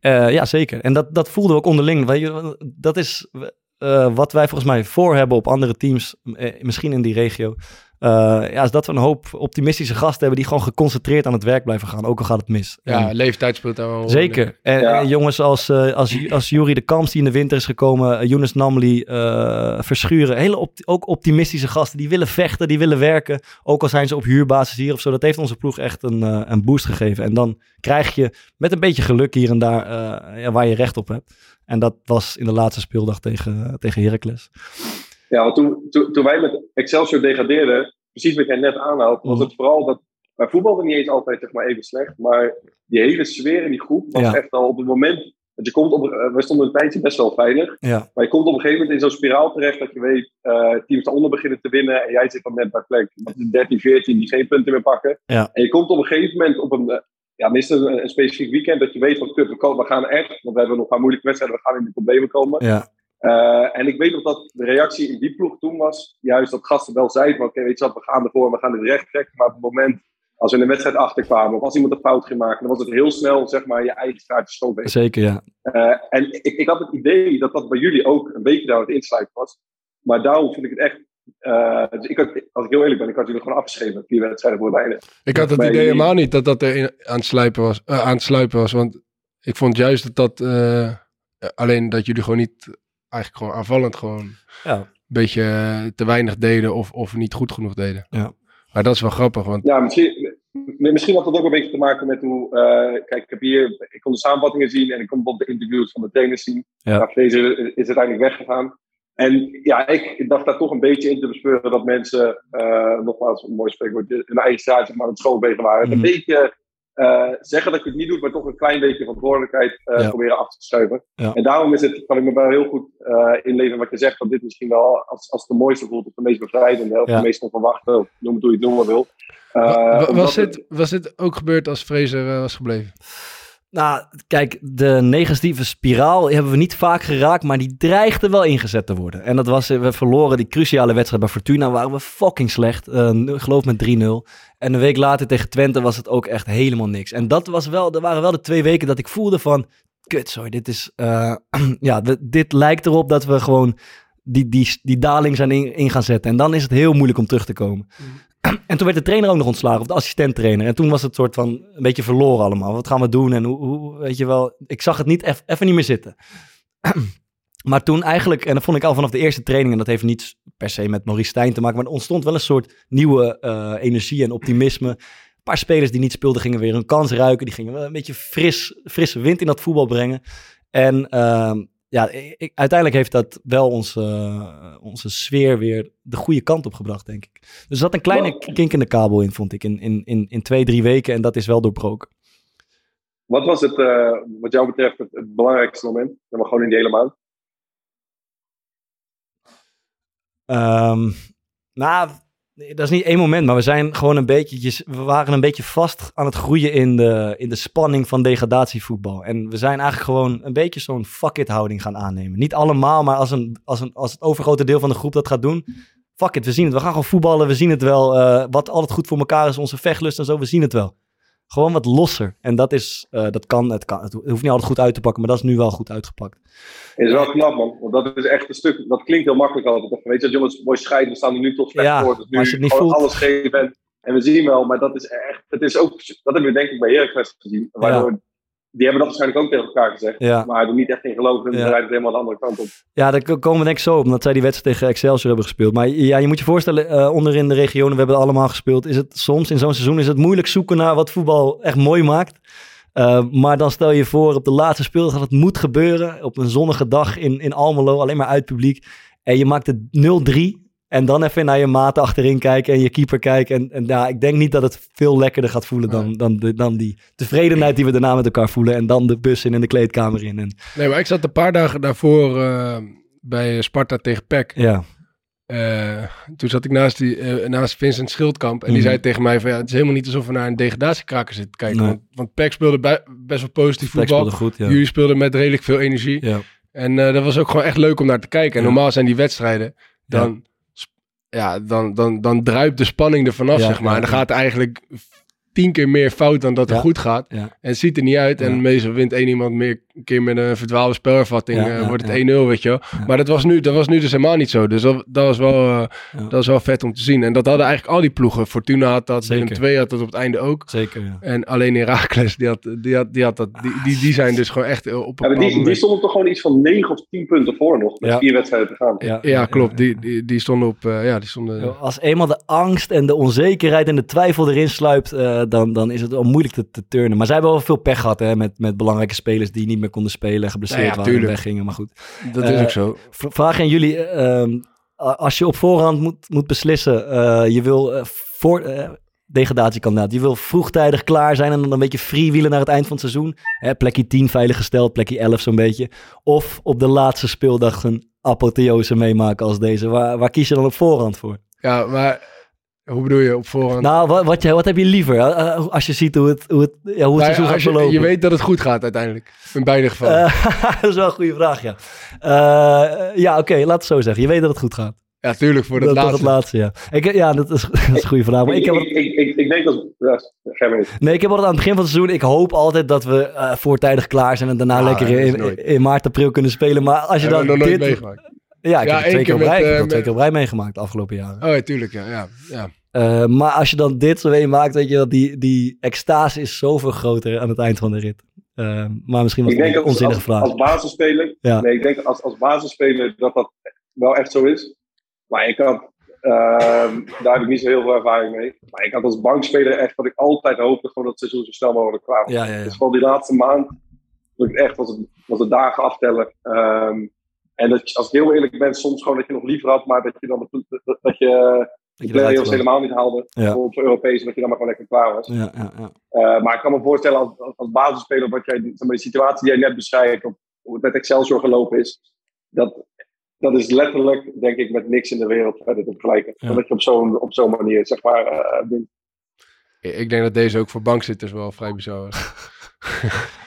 uh, ja zeker. En dat, dat voelden we ook onderling. Weet je, dat is uh, wat wij volgens mij voor hebben op andere teams, misschien in die regio. Eh, ja, is dat we een hoop optimistische gasten hebben die gewoon geconcentreerd aan het werk blijven gaan, ook al gaat het mis. Ja, En- leeftijd speelt daar wel. Zeker. En, Ja. en jongens als, eh als, als Jury de Kamps die in de winter is gekomen, uh, Younes Namli, eh, Verschuren, hele op, ook optimistische gasten die willen vechten, die willen werken, ook al zijn ze op huurbasis hier of zo. Dat heeft onze ploeg echt een, eh, een boost gegeven. En dan krijg je met een beetje geluk hier en daar eh, ja, waar je recht op hebt. En dat was in de laatste speeldag tegen, tegen Heracles. Ja, want toen, toen, toen wij met Excelsior degradeerden, precies wat jij net aanhaalt, was Mhm. het vooral dat wij voetbalden niet eens altijd zeg maar, even slecht, maar die hele sfeer in die groep was Ja. echt al op het moment. Want je komt op, eh, wij stonden een tijdje best wel veilig. Ja, Maar je komt op een gegeven moment in zo'n spiraal terecht dat je weet, eh teams daaronder beginnen te winnen en jij zit dan net bij plek. Dat is 13, 14 die geen punten meer pakken. Ja. En je komt op een gegeven moment op een, eh, ja, meestal een, een specifiek weekend dat je weet van, kut, we, komen, we gaan echt, want we hebben nog een paar moeilijke wedstrijden, we gaan in de problemen komen. ja, Eh, en ik weet nog dat de reactie in die ploeg toen was, juist dat gasten wel zeiden van, oké, weet je wat, we gaan ervoor, we gaan het recht trekken. Maar op het moment, als we in de wedstrijd achterkwamen, of als iemand een fout ging maken, dan was het heel snel, zeg maar, je eigen straatje stoppen. zeker ja. Eh, en ik, ik had het idee dat dat bij jullie ook een beetje daar aan het insluiten was. Maar daarom vind ik het echt. eh, dus ik had, als ik heel eerlijk ben, ik had jullie gewoon afgeschreven. Vier wedstrijden voor. Ik had het Bij idee helemaal niet dat dat er in- aan, het sluipen was, aan het sluipen was. Want ik vond juist dat dat... eh, alleen dat jullie gewoon niet... Eigenlijk gewoon aanvallend gewoon Ja. een beetje eh, te weinig deden of, of niet goed genoeg deden. Ja. Maar dat is wel grappig, want Ja, misschien, misschien had dat ook een beetje te maken met hoe. eh, kijk, ik heb hier. Ik kon de samenvattingen zien en ik kon bijvoorbeeld de interviews van de trainers zien. Ja. Deze is uiteindelijk weggegaan. En ja, ik dacht daar toch een beetje in te bespeuren dat mensen, eh, nogmaals, een mooi spreekwoord, hun eigen straatje maar aan het schoonwegen waren. Mhm. Een beetje eh, zeggen dat je het niet doet, maar toch een klein beetje verantwoordelijkheid eh, Ja. proberen af te schuiven. Ja. En daarom is het, kan ik me wel heel goed eh inleven wat je zegt, dat dit misschien wel als, als de mooiste voelt, of de meest bevrijdende, of Ja. de meest onverwachte, of noem het hoe je het noemen wil. Was, het- dit, was dit ook gebeurd als Fraser was gebleven? Nou, kijk, de negatieve spiraal hebben we niet vaak geraakt, maar die dreigde wel ingezet te worden. En dat was, we verloren die cruciale wedstrijd bij Fortuna, waren we fucking slecht. Ik geloof met 3-0. En een week later tegen Twente was het ook echt helemaal niks. En dat was wel, er waren wel de twee weken dat ik voelde van, kut, sorry, dit is, eh, <clears throat> ja, dit, lijkt erop dat we gewoon die, die, die daling zijn in, in gaan zetten. En dan is het heel moeilijk om terug te komen. <clears throat> En toen werd de trainer ook nog ontslagen, of de assistent-trainer. En toen was het soort van een beetje verloren allemaal. Wat gaan we doen? En hoe, hoe weet je wel, ik zag het niet even niet meer zitten. <clears throat> maar toen eigenlijk, en dat vond ik al vanaf de eerste training, en dat heeft niets per se met Maurice Stijn te maken, maar er ontstond wel een soort nieuwe eh, energie en optimisme. Een paar spelers die niet speelden gingen weer hun kans ruiken. Die gingen wel een beetje fris, frisse wind in dat voetbal brengen. En ehm, ja, ik, uiteindelijk heeft dat wel onze, eh, onze sfeer weer de goede kant op gebracht, denk ik. Dus er zat een kleine kink in de kabel in, vond ik, in, in, in, in twee, drie weken. En dat is wel doorbroken. Wat was het, eh, wat jou betreft, het, het belangrijkste moment? Dan maar gewoon in die hele maand. Ehm, nou, dat is niet één moment, maar we zijn gewoon een beetje, je- we waren een beetje vast aan het groeien in de, in de spanning van degradatievoetbal. En we zijn eigenlijk gewoon een beetje zo'n fuck it houding gaan aannemen. Niet allemaal, maar als, een, als, een, als het overgrote deel van de groep dat gaat doen, fuck it, we zien het. We gaan gewoon voetballen, we zien het wel. Eh, wat altijd goed voor elkaar is, onze vechtlust en zo, we zien het wel. Gewoon wat losser. En dat is, eh, dat kan, het kan, het hoeft niet altijd goed uit te pakken, maar dat is nu wel goed uitgepakt. Is wel knap, man. Want dat is echt een stuk. Dat klinkt heel makkelijk altijd. Weet je, dat jongens mooi scheiden. We staan er nu tot vecht Ja, voor. Dus nu als je het niet voelt. alles geven. En, en we zien wel, maar dat is echt. Het is ook, dat hebben we denk ik bij Heracles gezien. Waardoor, Die hebben dat waarschijnlijk ook tegen elkaar gezegd. Ja. Maar er niet echt in geloven. En Ja. dan rijdt het helemaal de andere kant op. Ja, daar komen we denk ik zo op, omdat zij die wedstrijd tegen Excelsior hebben gespeeld. Maar ja, je moet je voorstellen, eh onder in de regionen, we hebben het allemaal gespeeld, is het soms in zo'n seizoen is het moeilijk zoeken naar wat voetbal echt mooi maakt. Eh, maar dan stel je voor op de laatste speeldag dat het moet gebeuren. Op een zonnige dag in, in Almelo, alleen maar uit publiek. En je maakt het 0-3. En dan even naar je maten achterin kijken en je keeper kijken. En, en ja, ik denk niet dat het veel lekkerder gaat voelen dan, dan, de, dan die tevredenheid die we daarna met elkaar voelen. En dan de bus in en de kleedkamer in. En, Nee, maar ik zat een paar dagen daarvoor eh, bij Sparta tegen PEC. ja, Eh, toen zat ik naast, die, eh, naast Vincent Schildkamp. En die Mhm. zei tegen mij van ja, het is helemaal niet alsof we naar een degradatiekraker zitten te kijken. Nee. Want, want PEC speelde bij- best wel positief Flex voetbal. speelde goed. Ja. Jullie speelden met redelijk veel energie. Ja. En dat was ook gewoon echt leuk om naar te kijken. En normaal zijn die wedstrijden, dan, ja. Dan, dan, dan druipt de spanning er vanaf, Ja, zeg maar. ja, en dan ja. gaat eigenlijk tien keer meer fout dan dat het goed gaat. Ja. En het ziet er niet uit. Ja. En meestal wint één iemand meer een keer met een verdwaalde spelervatting. Ja, eh, ja, wordt het ja. 1-0, weet je wel. Ja. Maar dat was, nu, dat was nu dus helemaal niet zo. Dus dat, dat, was wel, eh, Ja. dat was wel vet om te zien. En dat hadden eigenlijk al die ploegen. Fortuna had dat, Zeker. Willem 2 had dat op het einde ook. Zeker, ja. En alleen Herakles, die, had, die, had, die, had dat, die, die, die zijn dus gewoon echt op een Ja, die, die stonden toch gewoon iets van 9 of 10 punten voor nog. Met Ja. vier wedstrijden te gaan. Ja, Ja, klopt. Die, die, die stonden op... eh, ja, die stonden... Als eenmaal de angst en de onzekerheid en de twijfel erin sluipt, eh, dan, dan is het wel moeilijk te, te turnen. Maar zij hebben wel veel pech gehad hè, met, met belangrijke spelers die niet meer konden spelen, geblesseerd Nou ja, waren en weggingen. Maar goed, dat is eh, ook zo. Vraag aan jullie. eh, ehm, als je op voorhand moet, moet beslissen, eh, je wil eh, voor eh, degradatiekandidaat, je wil vroegtijdig klaar zijn en dan een beetje freewheelen naar het eind van het seizoen. Hè, plekje 10 veilig gesteld, plekje 11 zo'n beetje. Of op de laatste speeldag een apotheose meemaken als deze. Waar, waar kies je dan op voorhand voor? Ja, maar... Hoe bedoel je op voorhand? Nou, wat, wat, je, wat heb je liever? eh, eh, als je ziet hoe het, hoe het, ja, hoe het Nou ja, seizoen gaat je, verlopen. je weet dat het goed gaat uiteindelijk. In beide gevallen. Eh, <laughs> dat is wel een goede vraag, ja. Eh, ja, oké, laat het zo zeggen. Je weet dat het goed gaat. ja, tuurlijk, voor dat, dat, laatste. dat laatste, ja. Ik, ja, dat is, <laughs> dat is een goede vraag. Maar ik heb, ik, ik, ik, ik denk dat... Ja, nee, ik heb altijd aan het begin van het seizoen... Ik hoop altijd dat we eh, voortijdig klaar zijn... en daarna Ah, lekker in, maart, april kunnen spelen. Maar als je dan we nog nooit dit... Ja, ik Ja, heb twee keer keer op rij, met, ik heb eh, twee keer op rij meegemaakt de afgelopen jaren. Oh, ja, tuurlijk, ja. ja, ja. Eh, maar als je dan dit zo meemaakt, weet je wel... Die, die extase is zoveel groter aan het eind van de rit. Eh, maar misschien was Ik het denk een dat onzinnige als, vraag. als basisspeler... Ja. Nee, ik denk dat als, als basisspeler dat dat wel echt zo is. Maar ik had... ehm, daar heb ik niet zo heel veel ervaring mee. Maar ik had als bankspeler echt dat ik altijd hoopte gewoon dat het seizoen zo snel mogelijk klaar was. Ja, ja, ja. Dus vooral die laatste maand vond ik echt was het, was het dagen aftellen. Ehm, en dat, je- als ik heel eerlijk ben, soms gewoon dat je nog liever had, maar dat je dan de, dat, dat je Dat de play-offs helemaal niet haalde. Ja. Voor voor Europees, dat je dan maar gewoon lekker klaar was. Ja, ja, ja. Eh, maar ik kan me voorstellen als, als, als basisspeler, wat jij, zeg maar, de situatie die jij net beschrijft, of hoe het met Excelsior gelopen is, dat, dat is letterlijk, denk ik, met niks in de wereld verder te vergelijken. Ja. Dat je op zo'n op zo'n manier, zeg maar, eh, wint. Ik denk dat deze ook voor bankzitters wel vrij bizar. <laughs>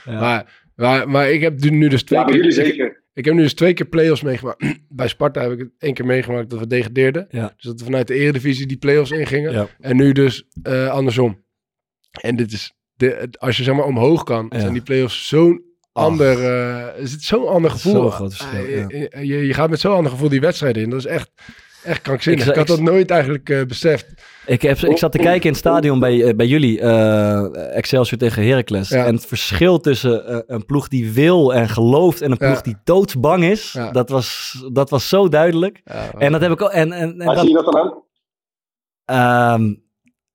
Ja. Maar, maar, maar ik heb nu dus twee keer... jullie zeker. Ik heb nu dus twee keer play-offs meegemaakt. <clears throat> Bij Sparta heb ik het één keer meegemaakt dat we degradeerden. Ja. Dus dat we vanuit de eredivisie die play-offs ingingen. Ja. En nu dus eh, andersom. En dit is, de, als je zeg maar omhoog kan, Ja. zijn die play-offs zo'n ander, eh, is het zo'n ander gevoel. Groot verschil, ja. eh, je, je gaat met zo'n ander gevoel die wedstrijden in. Dat is echt, echt krankzinnig. Ik Ik, had dat nooit eigenlijk eh, beseft. Ik, heb, ik zat te kijken in het stadion bij, eh, bij jullie, eh, Excelsior tegen Heracles. Ja. En het verschil tussen eh, een ploeg die wil en gelooft en een ploeg Ja. die doodsbang is, Ja. dat, was, dat was zo duidelijk. Ja, En dat heb ik ook. En, en, en Waar dat- zie je dat dan aan? Ehm,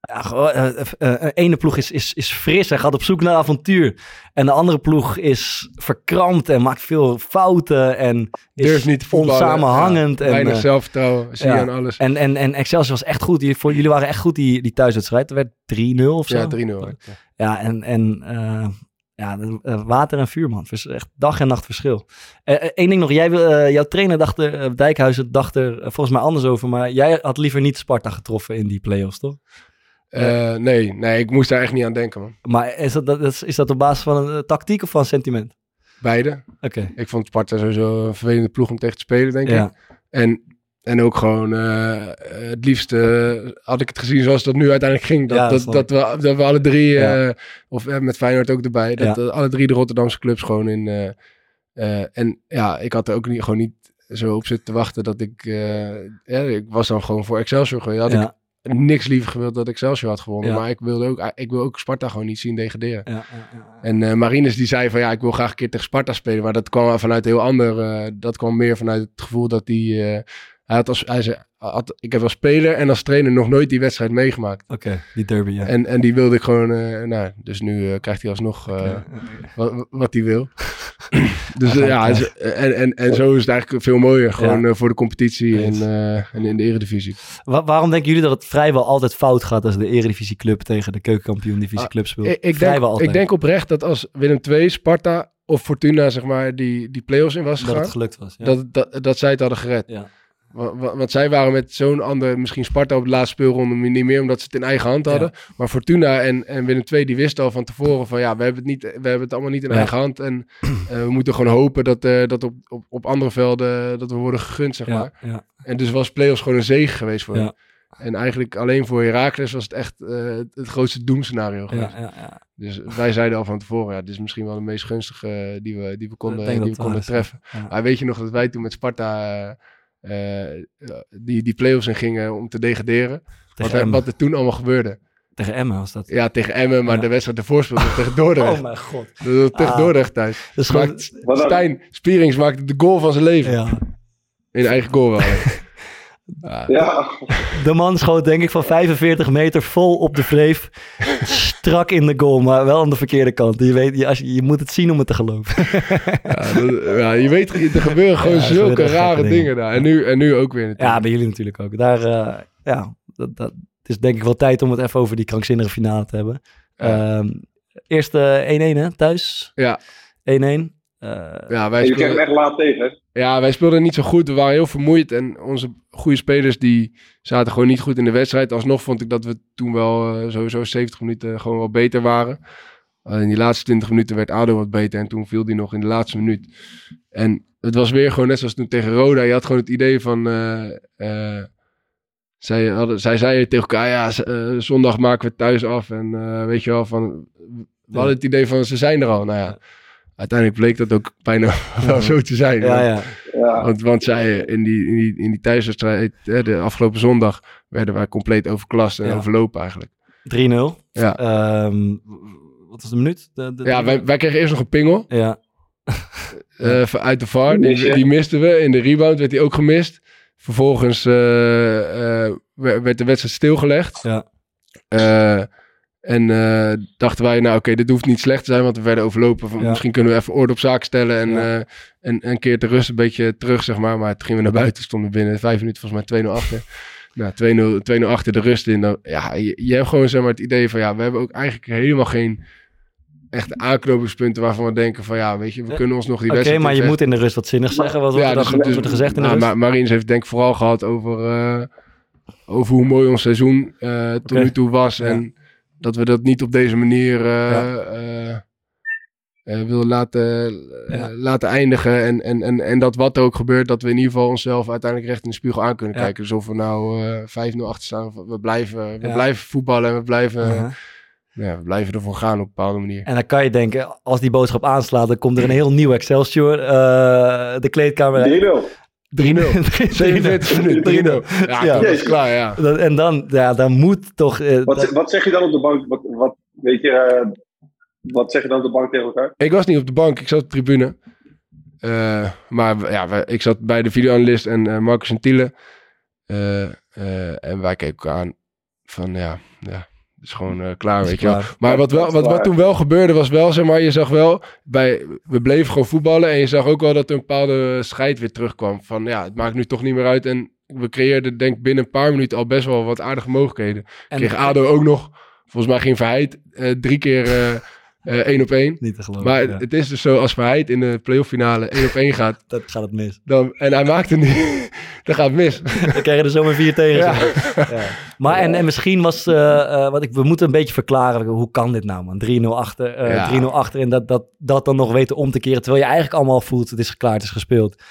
gewoon, eh, eh, eh, een ene ploeg is, is, is fris en gaat op zoek naar avontuur. En de andere ploeg is verkrampt en maakt veel fouten en is durft niet onsamenhangend. Ja, en, weinig eh, zelfvertrouwen, zie je ja. aan alles. en, en, en Excelsior was echt goed. Jullie, voor, jullie waren echt goed die, die thuiswedstrijd. Er werd 3-0 of zo. ja, 3-0. Ja. Ja, en, en ja, water en vuur, man. Vers- Echt dag en nacht verschil. Eén ding nog. Jij, wil- jouw trainer dacht er, Dijkhuizen dacht er volgens mij anders over. Maar jij had liever niet Sparta getroffen in die play-offs, toch? Eh, nee, nee, ik moest daar echt niet aan denken, man. Maar is dat, dat, is, is dat op basis van een eh, tactiek of van sentiment? Beide. Oké. Ik vond Sparta sowieso een vervelende ploeg om tegen te spelen, denk Ja. ik. En, en ook gewoon eh, het liefst eh, had ik het gezien zoals dat nu uiteindelijk ging. Dat, Ja, dat dat, we, dat we alle drie, Ja. of met Feyenoord ook erbij, dat alle drie de Rotterdamse clubs gewoon in... en ja, ik had er ook niet, gewoon niet zo op zitten te wachten dat ik... ja, ik was dan gewoon voor Excelsior geweest. Had ik niks liever gewild dat Excelsior had gewonnen. Ja. Maar ik wilde ook, ik wil ook Sparta gewoon niet zien degraderen. ja, ja. En eh Marines die zei van ja, ik wil graag een keer tegen Sparta spelen. Maar dat kwam vanuit heel ander. eh, dat kwam meer vanuit het gevoel dat hij. eh, hij had als, hij zei, had, ik heb als speler en als trainer nog nooit die wedstrijd meegemaakt. Oké, die derby, ja. En, en die wilde ik gewoon. eh, nou, dus nu eh, krijgt hij alsnog eh, wat, wat hij wil. <laughs> dus ja, en, en, en zo is het eigenlijk veel mooier. Gewoon Ja. voor de competitie en, en in de eredivisie. Wa- waarom denken jullie dat het vrijwel altijd fout gaat als de Eredivisieclub tegen de keukenkampioen-divisie club speelt? Ik, ik, vrijwel denk, altijd. ik denk oprecht dat als Willem II, Sparta of Fortuna zeg maar die, die play-offs in was dat gegaan. het gelukt was. Ja. dat, dat, dat zij het hadden gered. Ja. Wa- wa- Want, zij waren met zo'n ander, misschien Sparta op de laatste speelronde niet meer, omdat ze het in eigen hand hadden. Maar Fortuna en, en Willem II, die wisten al van tevoren van ja, we hebben het, niet, we hebben het allemaal niet in Ja. eigen hand. En eh, we moeten gewoon hopen dat, eh, dat op, op, op andere velden dat we worden gegund, zeg ja, maar. En dus was play-offs gewoon een zege geweest voor hen. En eigenlijk alleen voor Herakles was het echt eh, het, grootste doemscenario geweest. ja, ja. Dus wij zeiden al van tevoren, ja, dit is misschien wel de meest gunstige die we, die we konden, die we konden treffen. Maar weet je nog dat wij toen met Sparta die, die play-offs in gingen om te degraderen? Wat er, wat er toen allemaal gebeurde. Tegen Emmen was dat. Ja, tegen Emmen, maar Ja. de wedstrijd ervoor speelde <laughs> tegen Dordrecht. Oh mijn god. Dat tegen Ah. Dordrecht thuis. Maakt-? Stijn Spierings maakte de goal van zijn leven. Ja. In eigen goal wel. <laughs> ja. Ja, De man schoot denk ik van 45 meter vol op de vreef. Strak in de goal, maar wel aan de verkeerde kant. Je, weet, je, als je, je moet het zien om het te geloven. Ja, dat- ja, je weet, er gebeuren gewoon Ja, zulke rare dingen. dingen. daar. En nu, en nu ook weer natuurlijk. Ja, bij jullie natuurlijk ook. Daar, eh, ja, dat, dat, het is denk ik wel tijd om het even over die krankzinnige finale te hebben. Ja. Ehm, eerst eh, 1-1 hè, thuis. 1-1. Ja. Eh, Ja, wij speelden, echt laat tegen. ja, wij speelden niet zo goed. We waren heel vermoeid. En onze goede spelers die zaten gewoon niet goed in de wedstrijd. Alsnog vond ik dat we toen wel eh, sowieso 70 minuten gewoon wel beter waren. Uh, in die laatste 20 minuten werd ADO wat beter. En toen viel die nog in de laatste minuut. En het was weer gewoon net zoals toen tegen Roda. Je had gewoon het idee van... eh, eh, zij, hadden, zij zeiden tegen elkaar, ja, z- eh, zondag maken we het thuis af. En eh, weet je wel, van, we hadden het idee van, ze zijn er al. Nou ja, uiteindelijk bleek dat ook bijna <laughs> wel zo te zijn. ja, want, ja. Ja. Want, want zij, in die, in die, in die thuiswedstrijd, eh, de afgelopen zondag, werden wij compleet overklast en Ja. overlopen eigenlijk. 3-0. Ja, Ehm, wat was de minuut? De, de, ja wij, wij kregen eerst nog een pingel ja. <laughs> eh, van- uit de VAR. Die misten we. In de rebound werd die ook gemist. Vervolgens eh, eh, werd werd de wedstrijd stilgelegd. Ja. Eh, en eh, dachten wij, nou oké, dit hoeft niet slecht te zijn, want we werden overlopen. Van, Ja. Misschien kunnen we even orde op zaak stellen en, Ja. eh, en, en een keer te rust een beetje terug, zeg maar. Maar toen gingen we naar buiten, stonden we binnen vijf minuten volgens mij 2-0 achter. <laughs> Nou, 2-0 2-0 achter de rust in. Dan, ja, je, je hebt gewoon zeg maar, het idee van, ja, we hebben ook eigenlijk helemaal geen echte aanknopingspunten waarvan we denken van, ja, weet je, we Ja. kunnen ons nog die Oké, wedstrijd maar je moet in de rust wat zinnig zeggen. Wat wordt er dan dus- dus- wordt er gezegd in de nou, rust? Ma- Marines heeft denk ik vooral gehad over, eh, over hoe mooi ons seizoen eh, tot Oké. nu toe was. Ja. En dat we dat niet op deze manier eh Ja. eh, eh, willen laten, Ja. laten eindigen. En, en, en, en dat wat er ook gebeurt, dat we in ieder geval onszelf uiteindelijk recht in de spiegel aan kunnen Ja. kijken. Dus of we nou eh 5-0 achter staan, of we blijven, we Ja. blijven voetballen en we blijven, Uh-huh. ja, we blijven ervoor gaan op een bepaalde manier. En dan kan je denken, als die boodschap aanslaat, dan komt er een heel nieuw Excelsior. eh, de kleedkamer. 3-0. 3-0. 47 minuten, 3-0. Ja, Ja. dat is klaar, ja. Dat- En dan, ja, dan moet toch... eh, Wat, dat- wat zeg je dan op de bank? Wat, wat, weet je, eh, wat zeg je dan op de bank tegen elkaar? Ik was niet op de bank, ik zat op de tribune. Eh, maar ja, ik zat bij de videoanalist en eh, Marcus en Tiele. Eh, eh, en wij keken elkaar aan van ja, ja is gewoon eh, klaar, Is weet je wel. Maar wat, wel, wat, wat toen wel gebeurde was wel, zeg maar, je zag wel, bij, we bleven gewoon voetballen. En je zag ook wel dat er een bepaalde scheid weer terugkwam. Van ja, het maakt nu toch niet meer uit. En we creëerden denk ik binnen een paar minuten al best wel wat aardige mogelijkheden. en, Kreeg ADO ook nog, volgens mij ging Verheid eh, drie keer eh, eh, één op één. Niet te geloven. Maar ja. het is dus zo, als Verheid in de playoff finale 1 op 1 gaat, <laughs> dat gaat het mis. dan, en hij maakt het niet, <laughs> dan gaat het mis. <laughs> Dan krijg je er zomaar vier tegen. Ja. maar. Ja. Maar en, en misschien was, eh, eh, wat ik, we moeten een beetje verklaren, hoe kan dit nou man? 3-0 achter, eh, Ja. 3-0 achter en dat, dat, dat dan nog weten om te keren, terwijl je eigenlijk allemaal voelt, het is geklaard, het is gespeeld.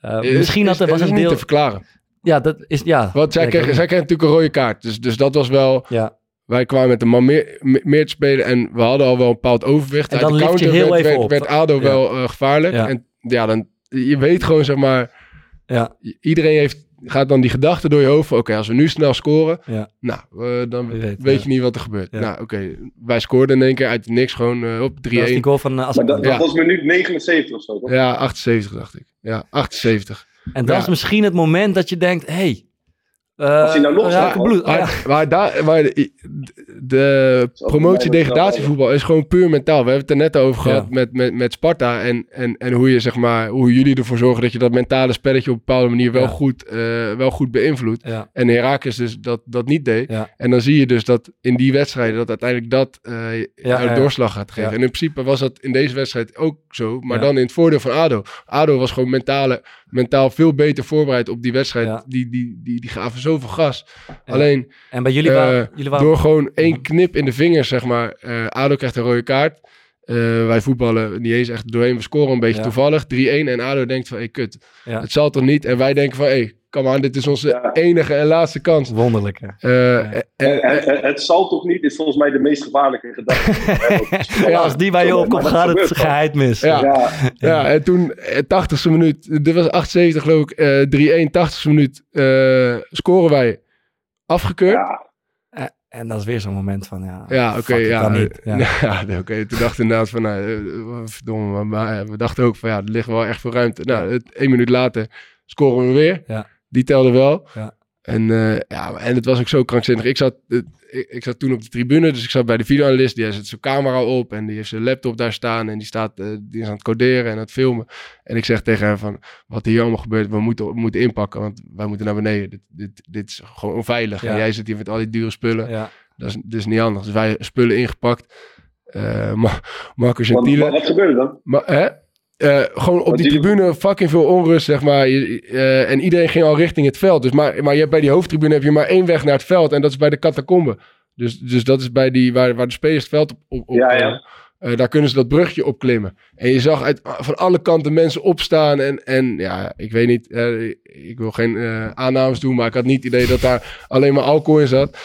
Eh, misschien Is- had er is- was is een deel, te verklaren. ja, dat is, ja. Want zij weet zij kregen natuurlijk een rode kaart. Dus, dus dat was wel, Ja, wij kwamen met een man meer, me- meer te spelen en we hadden al wel een bepaald overwicht. En Uit dan de lift je counter heel werd, even werd, op. werd ADO Ja. wel eh, gevaarlijk. Ja. En ja, dan, je weet gewoon zeg maar, ja, iedereen heeft, gaat dan die gedachte door je hoofd oké, als we nu snel scoren, ja. nou, eh, dan weet, weet ja. je niet wat er gebeurt. Ja. Nou, oké, wij scoorden in één keer uit niks gewoon eh, op 3-1. Dat was die goal van uh, dat, dat Ja. was minuut 79 of zo, toch? Ja, 78 dacht ik. Ja, 78. En dat Ja. is misschien het moment dat je denkt, hé, hey, Als hij nou nog staat, bloed. Maar, Ja. maar, daar, maar de, de promotie-degradatievoetbal is gewoon puur mentaal. We hebben het er net over gehad Ja. met, met, met Sparta. En, en, en hoe, je, zeg maar, hoe jullie ervoor zorgen dat je dat mentale spelletje op een bepaalde manier wel, Ja. goed, eh, wel goed beïnvloedt. Ja, En Herakles dus dat, dat niet deed. ja, En dan zie je dus dat in die wedstrijden dat uiteindelijk dat eh ja, ja. doorslag gaat geven. Ja. En in principe was dat in deze wedstrijd ook zo. Maar Ja. dan in het voordeel van ADO. ADO was gewoon mentale, mentaal veel beter voorbereid op die wedstrijd. Ja. Die, die, die, die gaven zoveel gas. Ja. Alleen En bij jullie Eh, waren... Jullie waren door gewoon Mhm. één knip in de vingers, zeg maar. eh ADO krijgt een rode kaart. Eh, wij voetballen niet eens echt doorheen. We scoren een beetje Ja. toevallig. 3-1 en ADO denkt van, hé kut, ja. het zal toch niet? En wij denken van, hé, come on, dit is onze Ja. enige en laatste kans. Wonderlijk, hè? Eh, en- en- Het, het, het zal toch niet, is volgens mij de meest gevaarlijke gedachte. <laughs> Ja, als die bij je opkomt, gaat het geheid mis. Ja. Ja, Ja, en toen, eh, 80ste minuut, dit was 78 geloof ik, eh 3-1, 80ste minuut, eh, scoren wij. Afgekeurd. En dat is weer zo'n moment van, ja, oké, ja. niet. <laughs> Ja. Ja, oké. Toen dachten we inderdaad van, nou, eh, verdomme, maar, we dachten ook van, ja, er ligt wel echt veel ruimte. Nou, één minuut later scoren we weer. Ja. Die telde wel. Ja. En, eh, ja, en het was ook zo krankzinnig. Ik zat, eh, ik, ik zat toen op de tribune, dus ik zat bij de videoanalist. Die zet zijn camera op en die heeft zijn laptop daar staan. En die, staat, eh, die is aan het coderen en aan het filmen. En ik zeg tegen hem van, wat hier allemaal gebeurt, we moeten, we moeten inpakken. Want wij moeten naar beneden. Dit, dit, dit is gewoon onveilig. Ja. En jij zit hier met al die dure spullen. Ja. Dat is, dat is niet anders. Dus wij spullen ingepakt. Eh Ma- Marco Gentile. wat gebeurde dan? Maar, hè? Eh, gewoon op die tribune fucking veel onrust, zeg maar. Je- eh, en iedereen ging al richting het veld. Dus maar, maar je hebt bij die hoofdtribune heb je maar één weg naar het veld. En dat is bij de catacombe. Dus, dus dat is bij die, waar, waar de spelers het veld op... op, op Ja, ja. eh, daar kunnen ze dat brugje opklimmen. En je zag uit, van alle kanten mensen opstaan. En, en ja, ik weet niet, ik wil geen aannames doen, maar ik had niet het idee dat daar alleen maar alcohol in zat.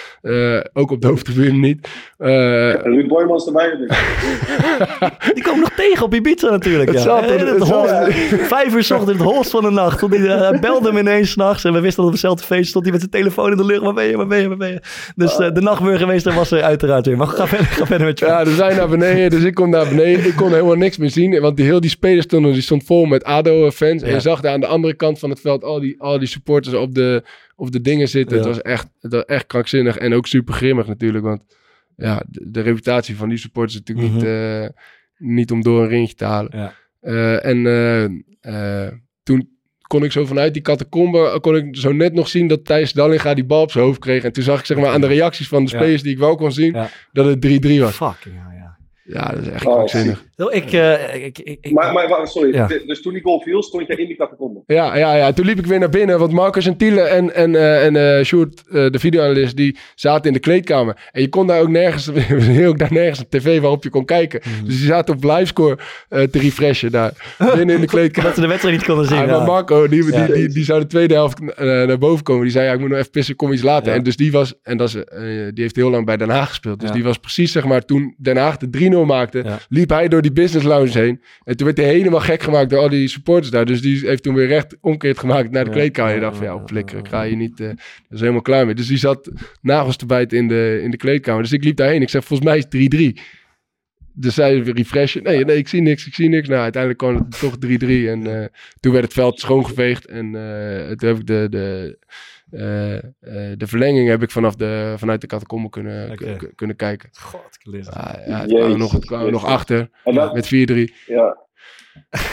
Ook op de hoofdtribune niet. Eh, En Ruud Boymans erbij. <laughs> Die komen nog tegen op Ibiza natuurlijk. Het ja. zat Eh, het het zat holst-. Vijf uur 's ochtends, het holst van de nacht. Stond hij, eh, hij belde hem ineens s'nachts en we wisten dat op hetzelfde feest stond hij met zijn telefoon in de lucht. Waar ben je, waar ben je, waar ben je? Dus eh, de nachtburgemeester was er uiteraard weer. Maar ga verder, ga verder met je. Ja, dus wij naar beneden. Dus ik kom naar beneden. Ik kon helemaal niks meer zien. Want die, heel die spelers stonden, die stond vol met ADO-fans. En je zag daar aan de andere kant van het veld al die, al die supporters op de, op de dingen zitten. Ja. Het, was echt, het was echt krankzinnig. En ook super grimmig natuurlijk. Want ja, de, de reputatie van die supporters is natuurlijk niet, eh, niet om door een ringje te halen. Ja. Eh, en eh, toen kon ik zo vanuit die catacombe, kon ik zo net nog zien dat Thijs Dallinga die bal op zijn hoofd kreeg. En toen zag ik zeg maar aan de reacties van de Ja. spelers die ik wel kon zien, Ja. dat het 3-3 was. Fucking ja. Ja, dat is echt Oh, krankzinnig. Ik, eh, ik, ik, ik- Maar, maar sorry, Ja. Dus toen die goal viel, stond je in die catacombe. Ja, ja, ja. Toen liep ik weer naar binnen, want Marcus en Tiele en, en, eh en eh Sjoerd, eh, de videoanalist, die zaten in de kleedkamer. En je kon daar ook nergens, <laughs> ook daar nergens een tv waarop je kon kijken. Mhm. Dus die zaten op livescore eh, te refreshen daar, binnen in de <laughs> kleedkamer. dat ze de wedstrijd niet konden zien. Ah, ja. maar Marco, die, die, Ja. die, die, zou de tweede helft eh, naar boven komen. Die zei, ja, ik moet nog even pissen, kom iets later. Ja. En dus die was, en dat is, eh, die heeft heel lang bij Den Haag gespeeld. Dus Ja. die was precies, zeg maar, toen Den Haag de 3-0 maakte, Ja. liep hij door die business lounge heen. En toen werd hij helemaal gek gemaakt door al die supporters daar. Dus die heeft toen weer recht omkeerd gemaakt naar de Ja. kleedkamer. En je dacht van, ja, flikker, ik ga je niet, eh dat is helemaal klaar mee. Dus die zat nagels te bijten in de, in de kleedkamer. Dus ik liep daarheen. Ik zeg, volgens mij is het 3-3. Dus zij weer refreshen. Nee, nee, ik zie niks, ik zie niks. Nou, uiteindelijk kwam het toch 3-3. En eh, toen werd het veld schoongeveegd. En eh, toen heb ik de, de, eh, eh, de verlenging heb ik vanaf de, vanuit de catacombe kunnen, kunnen kijken. God, het. Ja, ja, kwamen nog, kwamen nog achter dat, met 4-3. ja.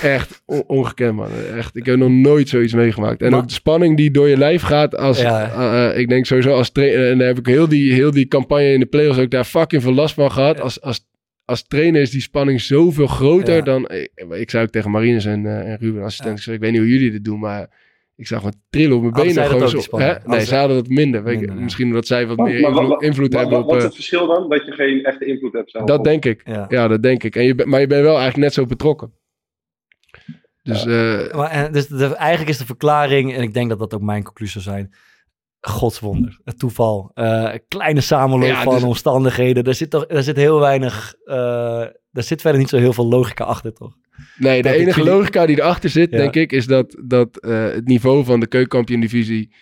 Echt on- ongekend, man. Echt, ik heb nog nooit zoiets meegemaakt. En Maar- ook de spanning die door je lijf gaat als... Ja. eh, ik denk sowieso als trainer... En daar heb ik heel die, heel die campagne in de playoffs ook daar fucking veel last van gehad. Als, als, als trainer is die spanning zoveel groter Ja. dan... Ik, ik zei ook tegen Marines en, eh, en Ruben, assistent, ik, zei, ik weet niet hoe jullie dit doen, maar... Ik zag wat trillen op mijn Hadden benen. Gewoon ook, zo, hè? Hadden Nee, zij- ze hadden dat minder. Weet ik- ja. Misschien omdat zij wat Maar- meer maar- invloed, maar- invloed Wat, hebben wat, op... wat is eh, het verschil dan? Dat je geen echte invloed hebt zelf? dat denk ik. Ja. Ja, dat denk ik. En je, maar je bent wel eigenlijk net zo betrokken. Dus eh, Maar, en, dus de, eigenlijk is de verklaring, en ik denk dat dat ook mijn conclusie zou zijn, godswonder, het toeval, eh, kleine samenloop Ja, van dus- omstandigheden. Er zit, toch, er zit heel weinig, eh er zit verder niet zo heel veel logica achter, toch? Nee, de enige jullie- logica die erachter zit, Ja. denk ik, is dat, dat eh, het niveau van de keukenkampioen-divisie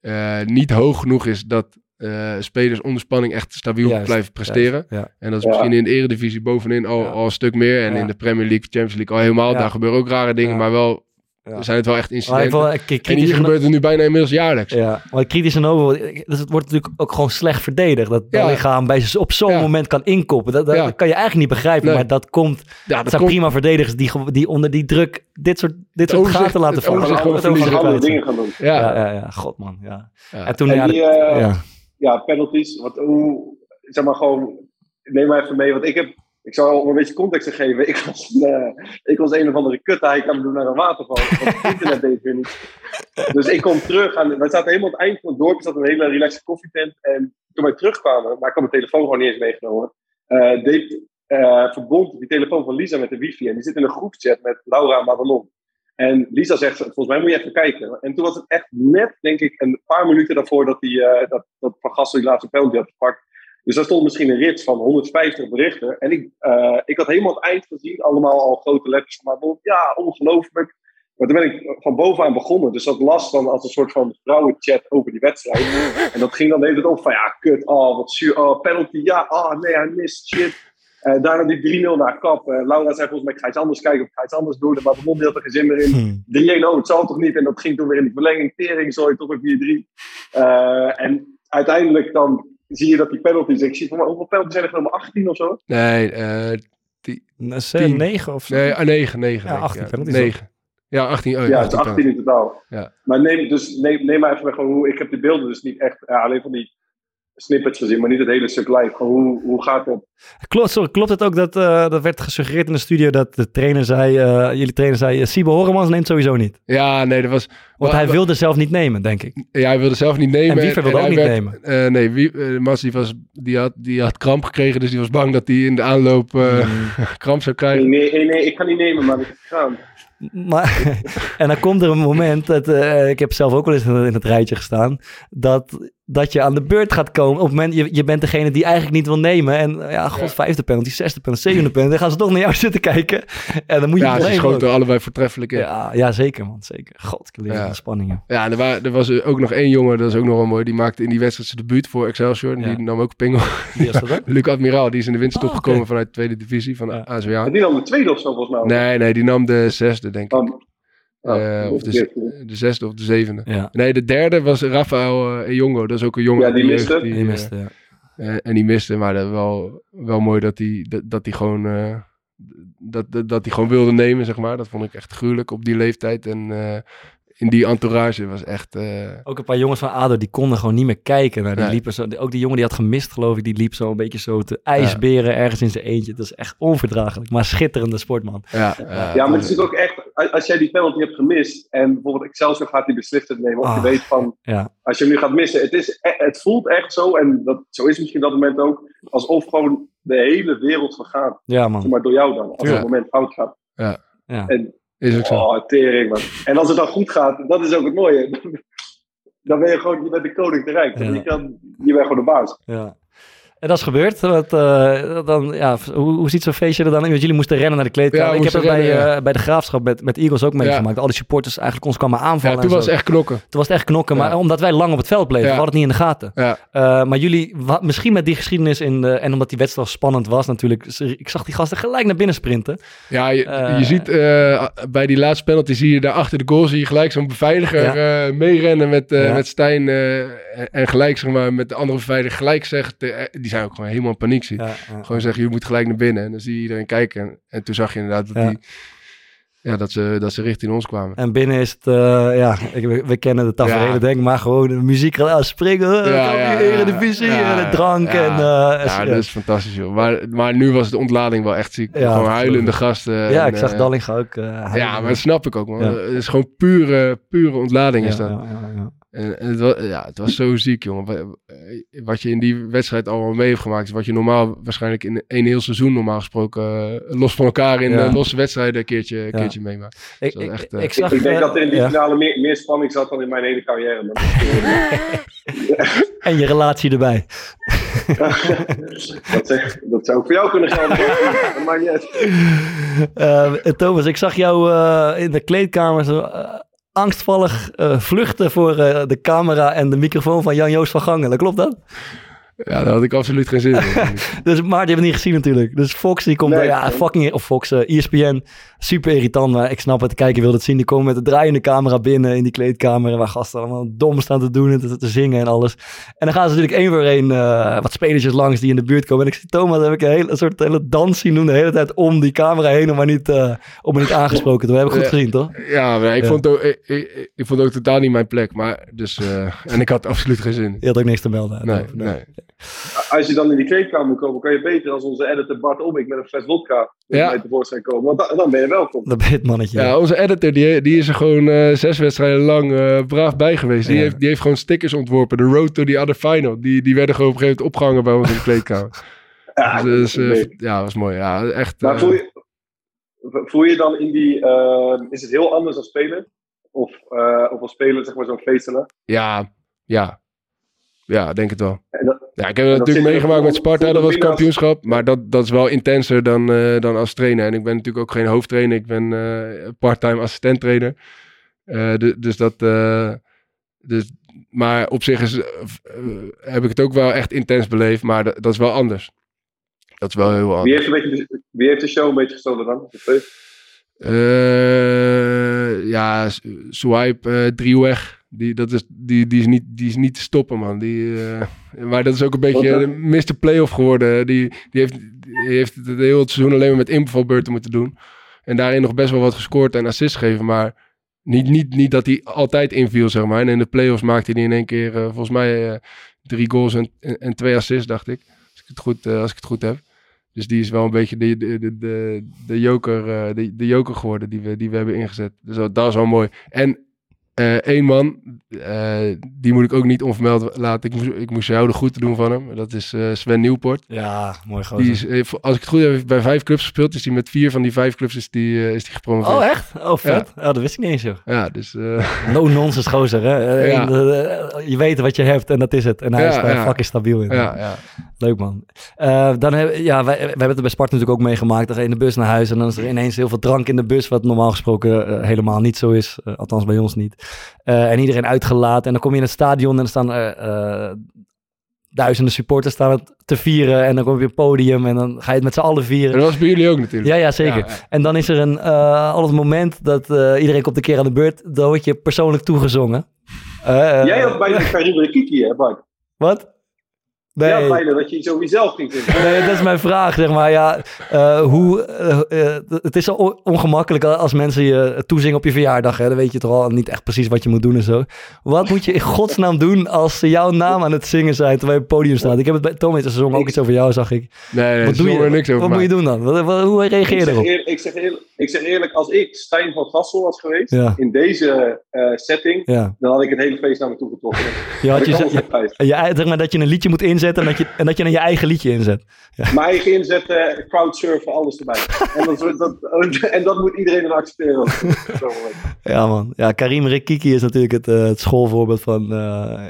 eh, niet hoog genoeg is dat eh, spelers onder spanning echt stabiel Juist, blijven presteren. Ja. En dat is Ja. misschien in de eredivisie bovenin al, Ja. al een stuk meer. En Ja. in de Premier League, Champions League al helemaal. Ja. Daar gebeuren ook rare dingen, Ja. maar wel Ja. zijn het wel echt incidenten. en kritisch hier gebeurt het nu bijna inmiddels jaarlijks. Ja, maar kritisch en over, dus het wordt natuurlijk ook gewoon slecht verdedigd. Dat dat Ja. lichaam bij, op zo'n Ja. moment kan inkoppen. Dat, dat, Ja. dat kan je eigenlijk niet begrijpen, Nee. maar dat komt... Ja, dat zijn komt, prima verdedigers die, die onder die druk dit soort, dit soort overzicht- gaten laten vallen. overzicht Gewoon gewoon Het andere, overzicht dingen gaan doen. ja. Ja, ja, ja, god man, ja. Ja. En toen, En die, eh, ja. ja, penalties. Wat, hoe, zeg maar gewoon, neem maar even mee. Want ik heb, ik zal om een beetje context te geven. Ik was, eh, ik was een of andere kut hij kan me doen naar een waterval. Want het internet deed het weer niet. Dus ik kom terug. En wij zaten helemaal aan het eind van het dorp. Er zat een hele relaxe koffietent. En toen wij terugkwamen, maar ik had mijn telefoon gewoon niet eens meegenomen. eh, verbond die telefoon van Lisa met de wifi. En die zit in een groepchat met Laura Madelon. En Lisa zegt, volgens mij moet je even kijken. En toen was het echt net, denk ik, een paar minuten daarvoor dat, die, dat, dat Van Gastel die laatste penalty had gepakt. Dus daar stond misschien een rits van 150 berichten. En ik, eh, ik had helemaal het eind gezien, allemaal al grote letters van maar ja, ongelooflijk. Maar toen ben ik van bovenaan begonnen. Dus dat las dan als een soort van vrouwenchat over die wedstrijd. en dat ging dan de hele tijd op van ja, kut, oh, wat zuur, oh, penalty, ja, oh nee, hij mist, shit. Uh, daarna die 3-0 naar kap. Uh, Laura zei volgens mij, ik ga iets anders kijken of ik ga iets anders doen. Maar de mond had er geen zin meer in. 3-1, oh, het zal toch niet. En dat ging toen weer in die verlenging. Tering, sorry, toch weer 4-3. Uh, en uiteindelijk dan zie je dat die penalties... Ik zie van, hoeveel penalties zijn er genomen? 18 of zo? Nee, eh die, 9 of zo. nee, ah, 9, 9. Ja, 18 penalties 9. Ja, 18. Oh, Ja, het 18 is 18 in totaal. Ja. Maar neem, dus neem, neem maar even weg gewoon hoe... Ik heb de beelden dus niet echt... Ja, alleen van die snippets gezien, maar niet het hele stuk live. Gewoon hoe, hoe gaat het? Klopt, sorry, klopt het ook dat, eh, dat werd gesuggereerd in de studio dat de trainer zei, eh, jullie trainer zei, uh, Siebe Horemans neemt sowieso niet. Ja, nee, dat was... Want hij wilde zelf niet nemen, denk ik. Ja, hij wilde zelf niet nemen. En Wiever wilde ook niet werd- nemen. eh, nee, wie, eh, Mas die, was, die, had, die had kramp gekregen, dus die was bang dat hij in de aanloop eh, Mm. <laughs> kramp zou krijgen. nee, nee, nee, ik kan niet nemen, maar ik heb het gedaan. Maar, <laughs> en dan komt er een moment, dat, eh, ik heb zelf ook wel eens in, het rijtje gestaan, dat, dat je aan de beurt gaat komen. Op het moment, je, je bent degene die eigenlijk niet wil nemen. En ja, god, vijfde penalty, zesde penalty, zevende penalty. Dan gaan ze toch naar jou <laughs> zitten kijken. En dan moet je Ja, ze nemen schoten er allebei voortreffelijk in. Ja, Ja, ja, zeker man, zeker. God, ik leer Ja. Spanningen. en er, wa- er was ook nog één jongen, dat is ook nog wel mooi. Die maakte in die wedstrijd zijn debuut voor Excelsior. En Ja. die nam ook pingel. Wie was dat ook? <laughs> Luc Admiraal, die is in de winterstop Oh, gekomen vanuit de tweede divisie van Ja. ASWA. En die dan de tweede of zo, volgens mij. Nee, nee, die nam de zesde, denk ik. Dan, Eh, oh, of de, de zesde of de zevende. Ja, Nee, de derde was Rafael uh, Jongo. Dat is ook een jongen. Ja, die miste. jeugd die eh, miste, ja. eh, en die miste, maar dat wel, wel mooi dat hij dat, dat hij gewoon, eh, dat, dat, dat hij gewoon wilde nemen, zeg maar. Dat vond ik echt gruwelijk op die leeftijd. En eh, in die entourage was echt... eh, Ook een paar jongens van ADO, die konden gewoon niet meer kijken. naar die Nee. liepen zo, ook die jongen die had gemist, geloof ik, die liep zo een beetje zo te ijsberen ergens in zijn eentje. Dat is echt onverdraaglijk, maar schitterende sportman. ja, ja, maar het is ook echt, als jij die penalty hebt gemist en bijvoorbeeld Excelsior gaat die beslissend nemen, of je Ah. weet van, Ja, als je hem nu gaat missen, het, is, e- het voelt echt zo, en dat, zo is misschien dat moment ook, alsof gewoon de hele wereld vergaat, ja man. maar door jou dan, als Ja. het moment fout gaat. Ja. Ja. En, is ook zo. oh, tering man. En als het dan goed gaat, dat is ook het mooie. <laughs> Dan ben je gewoon, je bent de koning te rijk. Ja. Je, kan, je bent gewoon de baas. Ja. En dat is gebeurd. Eh, dan, ja, hoe, hoe ziet zo'n feestje er dan uit? Want jullie moesten rennen naar de kleedkamer. Ja, ik heb moesten bij, ja. eh, bij de Graafschap met, met Eagles ook meegemaakt. Al die supporters eigenlijk ons kwamen aanvallen. Toen en was het echt knokken. Toen was het echt knokken, maar omdat wij lang op het veld bleven, we hadden het niet in de gaten. Eh, maar jullie, misschien met die geschiedenis in de, en omdat die wedstrijd spannend was natuurlijk. Ik zag die gasten gelijk naar binnen sprinten. ja je, je ziet bij die laatste penalty, zie je daar achter de goal, zie je gelijk zo'n beveiliger meerennen met, met Stijn. en, gelijk, zeg maar, met de andere beveiliger gelijk zegt, die zijn ook gewoon helemaal in paniek. Zie. Gewoon zeggen, je moet gelijk naar binnen. En dan zie je iedereen kijken. En, en toen zag je inderdaad dat, Ja. die, ja, dat, ze, dat ze richting ons kwamen. En binnen is het, eh, ja, ik, we, we kennen de tafereelen Ja. denk maar gewoon de muziek gaat springen, uh, Ja, ja, ja. Eredivisie, Ja, en de drank ja. en... eh, Ja, dat is fantastisch, joh. Maar, maar nu was de ontlading wel echt ziek. Gewoon huilende gasten. ja, en, ik zag eh, Dallinga ook. Ja, maar dat snap ik ook, man. Het is gewoon pure, pure ontlading Ja, is dat. En, en het, was, ja, het was zo ziek, jongen. Wa- Wat je in die wedstrijd allemaal mee heeft gemaakt, is wat je normaal waarschijnlijk in een heel seizoen normaal gesproken eh, los van elkaar in Ja. eh, losse wedstrijden een keertje, Ja. keertje meemaakt. Ik, Dat ik, echt, ik, eh, zag... ik denk eh, dat er in die ja. finale meer, meer spanning zat dan in mijn hele carrière. <laughs> <laughs> En je relatie erbij. <laughs> dat, zeg, dat zou ook voor jou kunnen gelden. Eh, Thomas, ik zag jou eh, in de kleedkamer zo eh, angstvallig eh, vluchten voor eh, de camera en de microfoon van Jan-Joost van Gangelen. Klopt dat? Ja, daar had ik absoluut geen zin in. <laughs> Dus Maarten, je hebt het niet gezien natuurlijk. Dus Fox die komt, Nee, ja, nee. fucking, of Fox, eh, ESPN, super irritant, maar ik snap het, de kijker wil het zien. Die komen met de draaiende camera binnen in die kleedkamer, waar gasten allemaal dom staan te doen en te, te zingen en alles. En dan gaan ze natuurlijk één voor één eh, wat spelertjes langs die in de buurt komen. En ik zie Thomas, heb ik een, hele, een soort hele dans zien doen de hele tijd om die camera heen, om maar niet, eh, om maar niet aangesproken te worden. Heb ik goed Ja. gezien, toch? Ja, maar ik, Ja. Vond het ook, ik, ik, ik vond het ook totaal niet mijn plek. Maar dus, eh, en ik had absoluut geen zin. Je had ook niks te melden. Nee, nee. Als je dan in die kleedkamer moet komen, kan je beter als onze editor Bart Obbink met een fles vodka Ja. tevoorschijn komen. Want dan, dan ben je welkom. Dat ben je het mannetje. Ja, onze editor die, die is er gewoon eh, zes wedstrijden lang eh, braaf bij geweest. Die, Ja. heeft, die heeft gewoon stickers ontworpen. De Road to the Other Final. Die, die werden gewoon op een gegeven moment opgehangen bij ons in de kleedkamer. <laughs> Ja, dus, dat eh, is leuk. ja, dat was mooi. Ja, echt. Maar voel je, voel je dan in die, eh, is het heel anders als speler? Of, eh, of als speler zeg maar zo'n feestelen? Ja, ja. Ja, denk het wel. Dat- Ja, ik heb het natuurlijk meegemaakt met Sparta, dat was kampioenschap. Maar dat, dat is wel intenser dan, eh, dan als trainer. En ik ben natuurlijk ook geen hoofdtrainer. Ik ben eh parttime assistent trainer. Eh, du- dus dat... dus, maar op zich is, heb ik het ook wel echt intens beleefd. Maar dat, dat is wel anders. Dat is wel heel anders. wie, heeft een beetje, de- wie heeft de show een beetje gestolen dan? Ja, Swipe, Drieweg. Die, dat is, die, die, is niet, die is niet te stoppen, man. Die, eh, maar dat is ook een beetje de? Mr. Playoff geworden. Die, die, heeft, die heeft het hele seizoen alleen maar met invalbeurten moeten doen. En daarin nog best wel wat gescoord en assists geven. Maar niet, niet, niet dat hij altijd inviel, zeg maar. En in de playoffs maakte hij in één keer eh, volgens mij eh, drie goals en, en, en twee assists, dacht ik. Als ik het goed, als ik het goed heb. Dus die is wel een beetje de, de, de, de, de, joker, de, de joker geworden die we, die we hebben ingezet. Dus dat, dat is wel mooi. En eh één man, eh, die moet ik ook niet onvermeld laten. Ik moest, ik moest jou de groeten doen van hem. Dat is eh, Sven Nieuwpoort. Ja, mooi gozer. Die is, eh, als ik het goed heb, heeft bij vijf clubs gespeeld. Is hij met vier van die vijf clubs is die, eh, is die gepromoveerd. Oh, echt? Oh, vet. Ja. dat wist ik niet eens, joh. Ja, dus... eh, No nonsense gozer, hè. <laughs> Eh, Ja. eh, je weet wat je hebt en dat is het. En hij Ja, is daar ja. fucking stabiel in. ja, ja. Leuk, man. Eh, dan heb, ja, wij, wij hebben het bij Sparta natuurlijk ook meegemaakt. Dan ga je in de bus naar huis en dan is er ineens heel veel drank in de bus... wat normaal gesproken eh, helemaal niet zo is. Eh, althans, bij ons niet. Eh, en iedereen uitgelaten. En dan kom je in het stadion en dan staan er... eh, duizenden supporters staan het te vieren en dan kom je op het podium en dan ga je het met z'n allen vieren. En dat was bij jullie ook natuurlijk. Ja, ja, zeker. Ja, ja. En dan is er een, eh al het moment dat eh, iedereen komt een keer aan de beurt, dan word je persoonlijk toegezongen. Eh, eh, Jij had bijna Karim Rekiki, hè, Bart? Wat? Nee. bijna dat je zo jezelf ging vinden. Nee, dat is mijn vraag, zeg maar. Ja, eh, hoe, eh, eh, het is al ongemakkelijk als mensen je toezingen op je verjaardag. Hè? Dan weet je toch al niet echt precies wat je moet doen en zo. Wat moet je in godsnaam doen als ze jouw naam aan het zingen zijn terwijl je op het podium staat? Ik heb het bij Tom heeft gezongen, ook iets over jou, zag ik. Nee, nee, Wat doe je? er niks over wat moet je doen dan? Wat, wat- hoe reageer je erop? eerlijk, ik, zeg eerlijk, ik zeg eerlijk, als ik Stijn van Gassel was geweest, Ja. in deze eh, setting, Ja, dan had ik het hele feest naar me toe getrokken. je had je, je, je, zeg maar dat je een liedje moet inzetten en dat je, en dat je dan je eigen liedje inzet. Mijn eigen inzetten, crowdsurfen, alles erbij. En dat, dat, <laughs> en dat moet iedereen dan accepteren. <laughs> Ja, man. Ja, Karim Rikiki is natuurlijk het, eh, het schoolvoorbeeld van eh,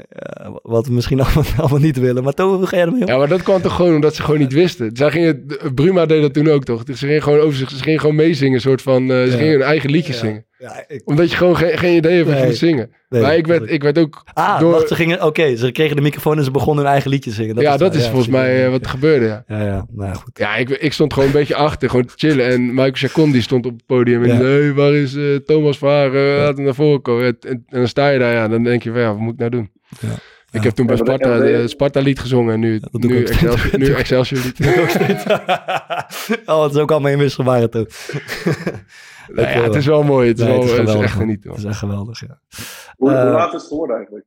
wat we misschien <laughs> allemaal, allemaal niet willen. Maar Toon, hoe ga jij ermee om? Ja, maar dat kwam toch gewoon omdat ze gewoon niet wisten. Zij gingen, Bruma deed dat toen ook toch? Ze gingen gewoon over zich, ze gingen gewoon meezingen, soort van, eh, ze Ja. gingen hun eigen liedjes Ja. zingen. Ja, ik, Omdat je gewoon geen, geen idee hebt wat je Nee. moet zingen. nee, maar ik werd, dat- ik werd ook Ah, door... wacht, ze gingen... Oké, ze kregen de microfoon en ze begonnen hun eigen liedje te zingen. ja, dat is ja, volgens mij eh, wat er gebeurde, ja. Ja, ja, nou ja, goed. Ja, ik, ik stond gewoon een beetje achter, gewoon te chillen. En Michael Chacon die stond op het podium en Ja. die zei, hey, waar is eh, Thomas Vaar? Eh, laat hem naar voren komen. En, en, en dan sta je daar, ja, dan denk je van, ja, wat moet ik nou doen? Ja. Ik heb toen bij dat- Sparta ja, eh, dat- Sparta lied gezongen en nu, dat nu. Excelsior, nu Excelsior lied. <laughs> <laughs> oh, het is ook allemaal inwisselbaar het ook. <laughs> Nou ja, het is wel mooi. Het is, Nee, wel, het is het is echt man. genieten. Het is echt geweldig, ja. Hoe, hoe Eh, laat is het geworden eigenlijk?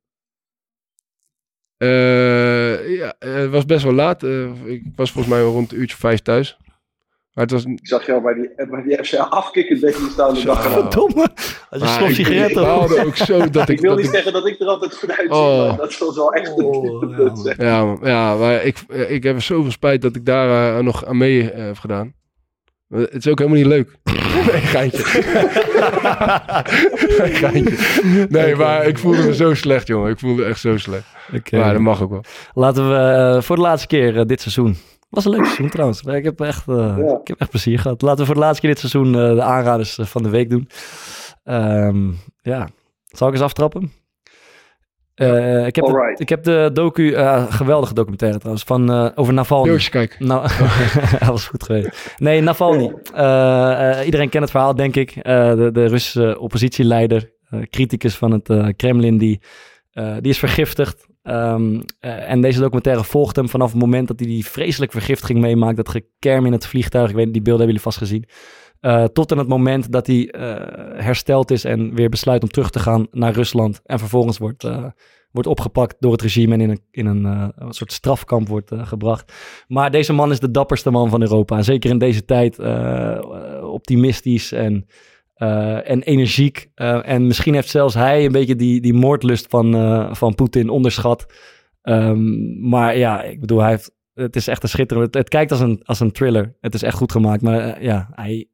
Eh, ja, eh, het was best wel laat. Eh, ik was volgens mij rond een uurtje vijf thuis. Maar het was... Ik zag jou bij die, bij die FCA afkikken dekking staan. En dacht, Zo. Verdomme. Als je Maar stof ik- baalde ook zo dat <laughs> ik... ik wil dat niet ik- zeggen dat ik er altijd goed uitzie, Oh. maar dat was wel echt een Oh, ja. Ja, maar ik, eh, ik heb zoveel spijt dat ik daar eh, nog aan mee eh, heb gedaan. Maar Het is ook helemaal niet leuk. <laughs> <laughs> nee, geintje. Nee, geintje. Nee, maar ik voelde me zo slecht, jongen. Ik voelde echt zo slecht. Maar dat mag ook wel. Laten we eh, voor de laatste keer eh, dit seizoen. Was een leuk seizoen trouwens. Ik heb echt, eh, Ja. ik heb echt plezier gehad. Laten we voor de laatste keer dit seizoen eh, de aanraders eh, van de week doen. Ehm, ja, zal ik eens aftrappen? Eh, ik, heb de, ik heb de docu, eh, geweldige documentaire trouwens, van, eh, over Navalny. Joosje, kijk. Nou, <laughs> dat was goed geweest. Nee, Navalny. Eh, eh, iedereen kent het verhaal, denk ik. Eh, de, de Russische oppositieleider, criticus van het eh, Kremlin, die, eh, die is vergiftigd. Ehm, eh, en deze documentaire volgt hem vanaf het moment dat hij die vreselijke vergiftiging meemaakt. Dat gekerm in het vliegtuig, ik weet niet, die beelden hebben jullie vast gezien. Eh, tot aan het moment dat hij eh, hersteld is en weer besluit om terug te gaan naar Rusland. En vervolgens wordt, eh, wordt opgepakt door het regime en in een, in een, soort strafkamp wordt gebracht. Maar deze man is de dapperste man van Europa. Zeker in deze tijd optimistisch en, en energiek. En misschien heeft zelfs hij een beetje die, die moordlust van, van Poetin onderschat. Ehm, maar ja, ik bedoel, hij heeft, het is echt een schitterend... Het, kijkt als een, als een thriller. Het is echt goed gemaakt. Maar eh, ja, hij,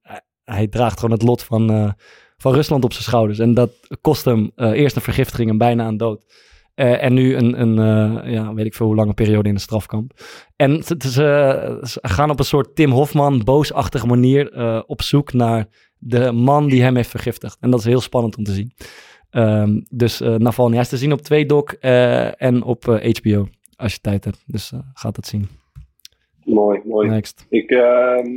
hij, draagt gewoon het lot van, eh, van Rusland op zijn schouders. En dat kost hem eh, eerst een vergiftiging en bijna een dood. En nu een, een ja, weet ik veel hoe lange periode in de strafkamp. En ze, gaan op een soort Tim Hofman boosachtige manier op zoek naar de man die hem heeft vergiftigd. En dat is heel spannend om te zien. Ehm, dus eh Navalny, hij is te zien op 2 doc eh, en op HBO, als je tijd hebt. Dus eh gaat het zien. Mooi, mooi. Next. Ik, ehm,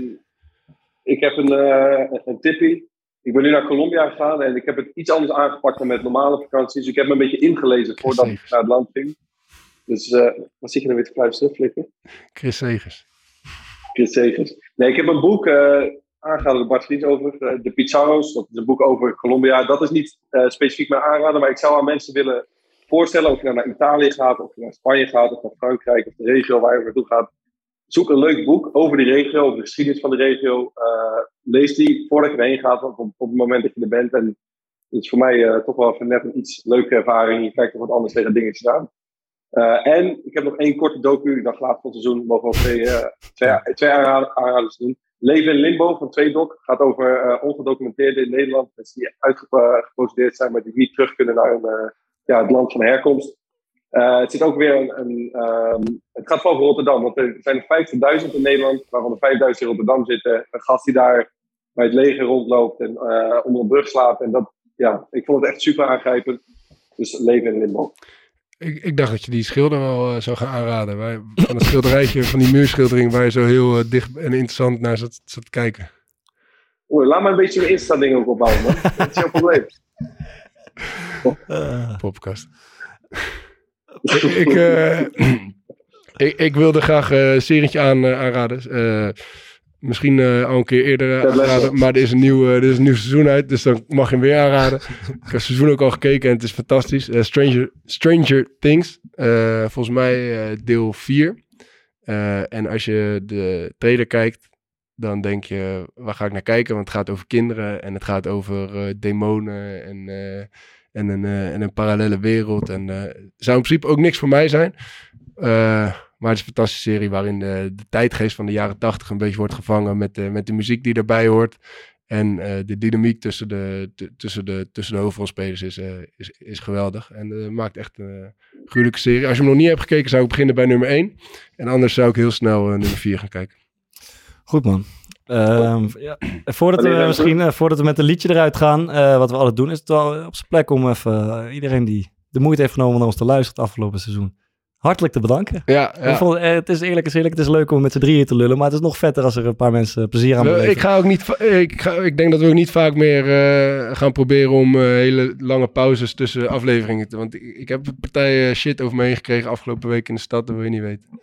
ik heb een, eh een tippie. Ik ben nu naar Colombia gegaan en ik heb het iets anders aangepakt dan met normale vakanties. Ik heb me een beetje ingelezen voordat ik naar het land ging. Dus eh, wat zit je nou weer te fluisteren, Flikker? Chris Segers. Chris Segers. Nee, ik heb een boek eh aangeraden door Bart Vries over de Pizarro's. Dat is een boek over Colombia. Dat is niet eh, specifiek mijn aanrader, maar ik zou aan mensen willen voorstellen of je nou naar Italië gaat, of je naar Spanje gaat, of naar Frankrijk, of de regio waar je naartoe gaat. Zoek een leuk boek over die regio, over de geschiedenis van de regio. Eh, lees die voordat je erheen gaat, op, op het moment dat je er bent. En het is voor mij eh, toch wel net een iets leuke ervaring. Je kijkt toch wat anders tegen dingetjes aan. Eh, en ik heb nog één korte docu, dan laat van het seizoen mogen we ook twee, twee, twee aanraders doen. Leven in Limbo van twee doc gaat over ongedocumenteerden in Nederland. Mensen die uitgeprocedeerd zijn, maar die niet terug kunnen naar hun, ja, het land van herkomst. Eh, het zit ook weer een. een ehm, het gaat over Rotterdam, want er zijn er 50.000 in Nederland, waarvan er 5.000 in Rotterdam zitten. Een gast die daar bij het leger rondloopt en eh, onder een brug slaapt. En dat, ja, ik vond het echt super aangrijpend. Dus leven in Limbo. Ik, ik dacht dat je die schilder wel eh, zou gaan aanraden. Van het schilderijtje, van die muurschildering waar je zo heel dicht en interessant naar zat, zat te kijken. Oeh, laat maar een beetje een Insta-ding ook opbouwen, man. Dat is jouw probleem. Podcast. ik, ik, eh, ik, ik wilde graag eh, een serietje aan, eh, aanraden. Eh, misschien eh, al een keer eerder eh, aanraden. Maar er is, een nieuw, eh, er is een nieuw seizoen uit. Dus dan mag je hem weer aanraden. ik heb het seizoen ook al gekeken en het is fantastisch. Eh, Stranger, Stranger Things. Eh, volgens mij eh, deel 4. Eh, en als je de trailer kijkt, dan denk je, waar ga ik naar kijken? Want het gaat over kinderen en het gaat over eh, demonen en, eh, en, een, eh, en een parallele wereld. En zou in principe ook niks voor mij zijn. Maar het is een fantastische serie waarin de, tijdgeest van de jaren tachtig een beetje wordt gevangen met de, met de muziek die erbij hoort. En de dynamiek tussen de, tussen de, tussen de hoofdrolspelers is, is, is geweldig. En maakt echt een gruwelijke serie. Als je hem nog niet hebt gekeken, zou ik beginnen bij nummer 1. En anders zou ik heel snel nummer 4 gaan kijken. Goed man. Ehm, ja. Voordat, we dan? misschien, eh, voordat we met een liedje eruit gaan, eh, wat we altijd doen, is het wel op zijn plek om even eh, iedereen die de moeite heeft genomen om naar ons te luisteren het afgelopen seizoen, hartelijk te bedanken. Ja, Ik vond, eh, het is eerlijk is eerlijk, het is leuk om met z'n drieën te lullen, maar het is nog vetter als er een paar mensen plezier aan beleven. ik, ga ook niet, ik, ga, ik denk dat we ook niet vaak meer eh, gaan proberen om eh, hele lange pauzes tussen afleveringen te... Want ik, ik heb een partij eh, shit over me heen gekregen afgelopen week in de stad, dat wil je niet weten.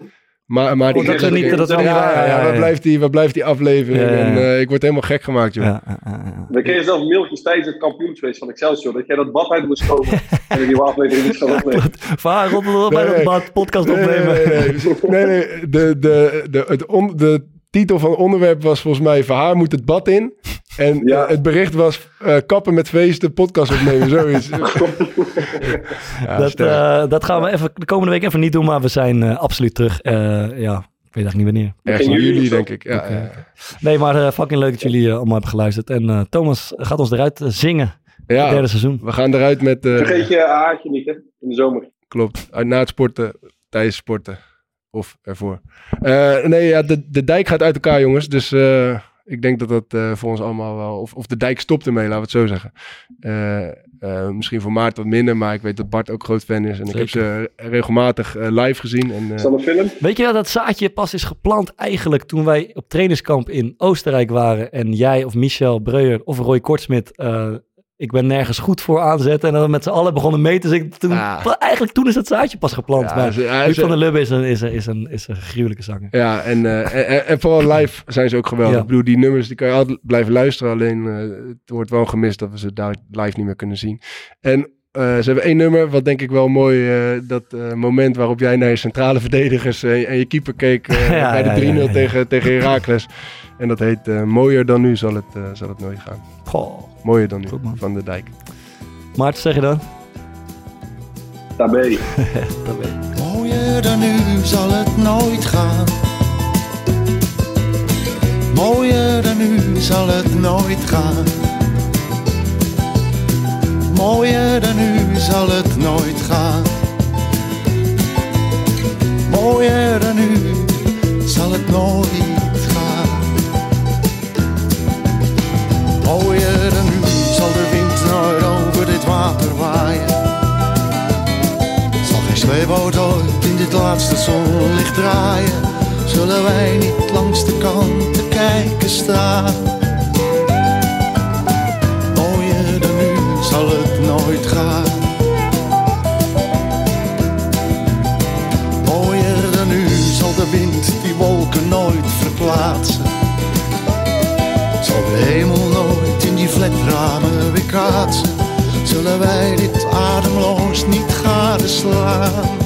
Maar, maar Oh, dat is niet- dat ja, waar. Ja, Ja, waar, blijft die, waar blijft die aflevering? Ja, ja, ja. En, eh, ik word helemaal gek gemaakt, joh. Ja, ja, ja, ja. We kregen zelfs mailtjes tijdens het kampioensfeest van Excelsior. Dat jij dat bad uit moest komen. <laughs> en een nieuwe aflevering moest gaan opnemen. Vaar, rot bij dat bad- podcast Nee, nee, opnemen. nee, nee. nee, nee. De, de, de, het on- de titel van onderwerp was volgens mij... Van haar moet het bad in. En Ja. het bericht was... eh, kappen met feesten, podcast opnemen, zoiets. <laughs> Ja, dat, eh, dat gaan we even, de komende week even niet doen, maar we zijn eh, absoluut terug. Eh, ja, ik weet eigenlijk niet wanneer. Ergens in juli denk ik. Ja. Nee, maar eh, fucking leuk dat jullie allemaal hebben geluisterd. En eh, Thomas gaat ons eruit zingen. Ja, Het derde seizoen. we gaan eruit met... eh, Vergeet je haartje niet, hè? In de zomer. Klopt. Uit na het sporten, tijdens sporten of ervoor. Eh, nee, ja, de, de dijk gaat uit elkaar, jongens. Dus eh, ik denk dat dat eh, voor ons allemaal wel... Of, of de dijk stopt ermee, laten we het zo zeggen. Eh, eh, misschien voor Maart wat minder, maar ik weet dat Bart ook groot fan is. En ik heb ze regelmatig live gezien. En, eh, Is dat een film? Weet je wel, dat zaadje pas is geplant eigenlijk toen wij op trainingskamp in Oostenrijk waren. En jij of Michel Breuer of Roy Kortsmit, eh, ik ben nergens goed voor aanzetten. En dan met z'n allen begonnen mee te zingen. Toen, Ah. Eigenlijk toen is het zaadje pas geplant. Ja, maar Huub van der Lubbe is een, is, een, is, een, is een gruwelijke zanger. Ja, en, eh, en, en- vooral live zijn ze ook geweldig. Ja. Ik bedoel, die nummers die kan je altijd blijven luisteren. Alleen eh, het wordt wel gemist dat we ze daar live niet meer kunnen zien. En eh, ze hebben één nummer, wat denk ik wel mooi... dat moment waarop jij naar je centrale verdedigers en je keeper keek... <laughs> Ja, bij de ja, 3-0 ja, ja. tegen, tegen Heracles. En dat heet Mooier dan nu zal het, zal het nooit gaan. Goh. Mooier dan nu, Goed, man. van de dijk. Maarten, zeg je dan? Weet ik. <laughs> Mooier dan nu zal het nooit gaan. Mooier dan nu zal het nooit gaan. Mooier dan nu zal het nooit gaan. Mooier dan nu als zon ligt draaien, zullen wij niet langs de kanten kijken staan. Mooier dan nu zal het nooit gaan. Mooier dan nu zal de wind die wolken nooit verplaatsen. Zal de hemel nooit in die flatramen weer kaatsen. Zullen wij dit ademloos niet gadeslaan?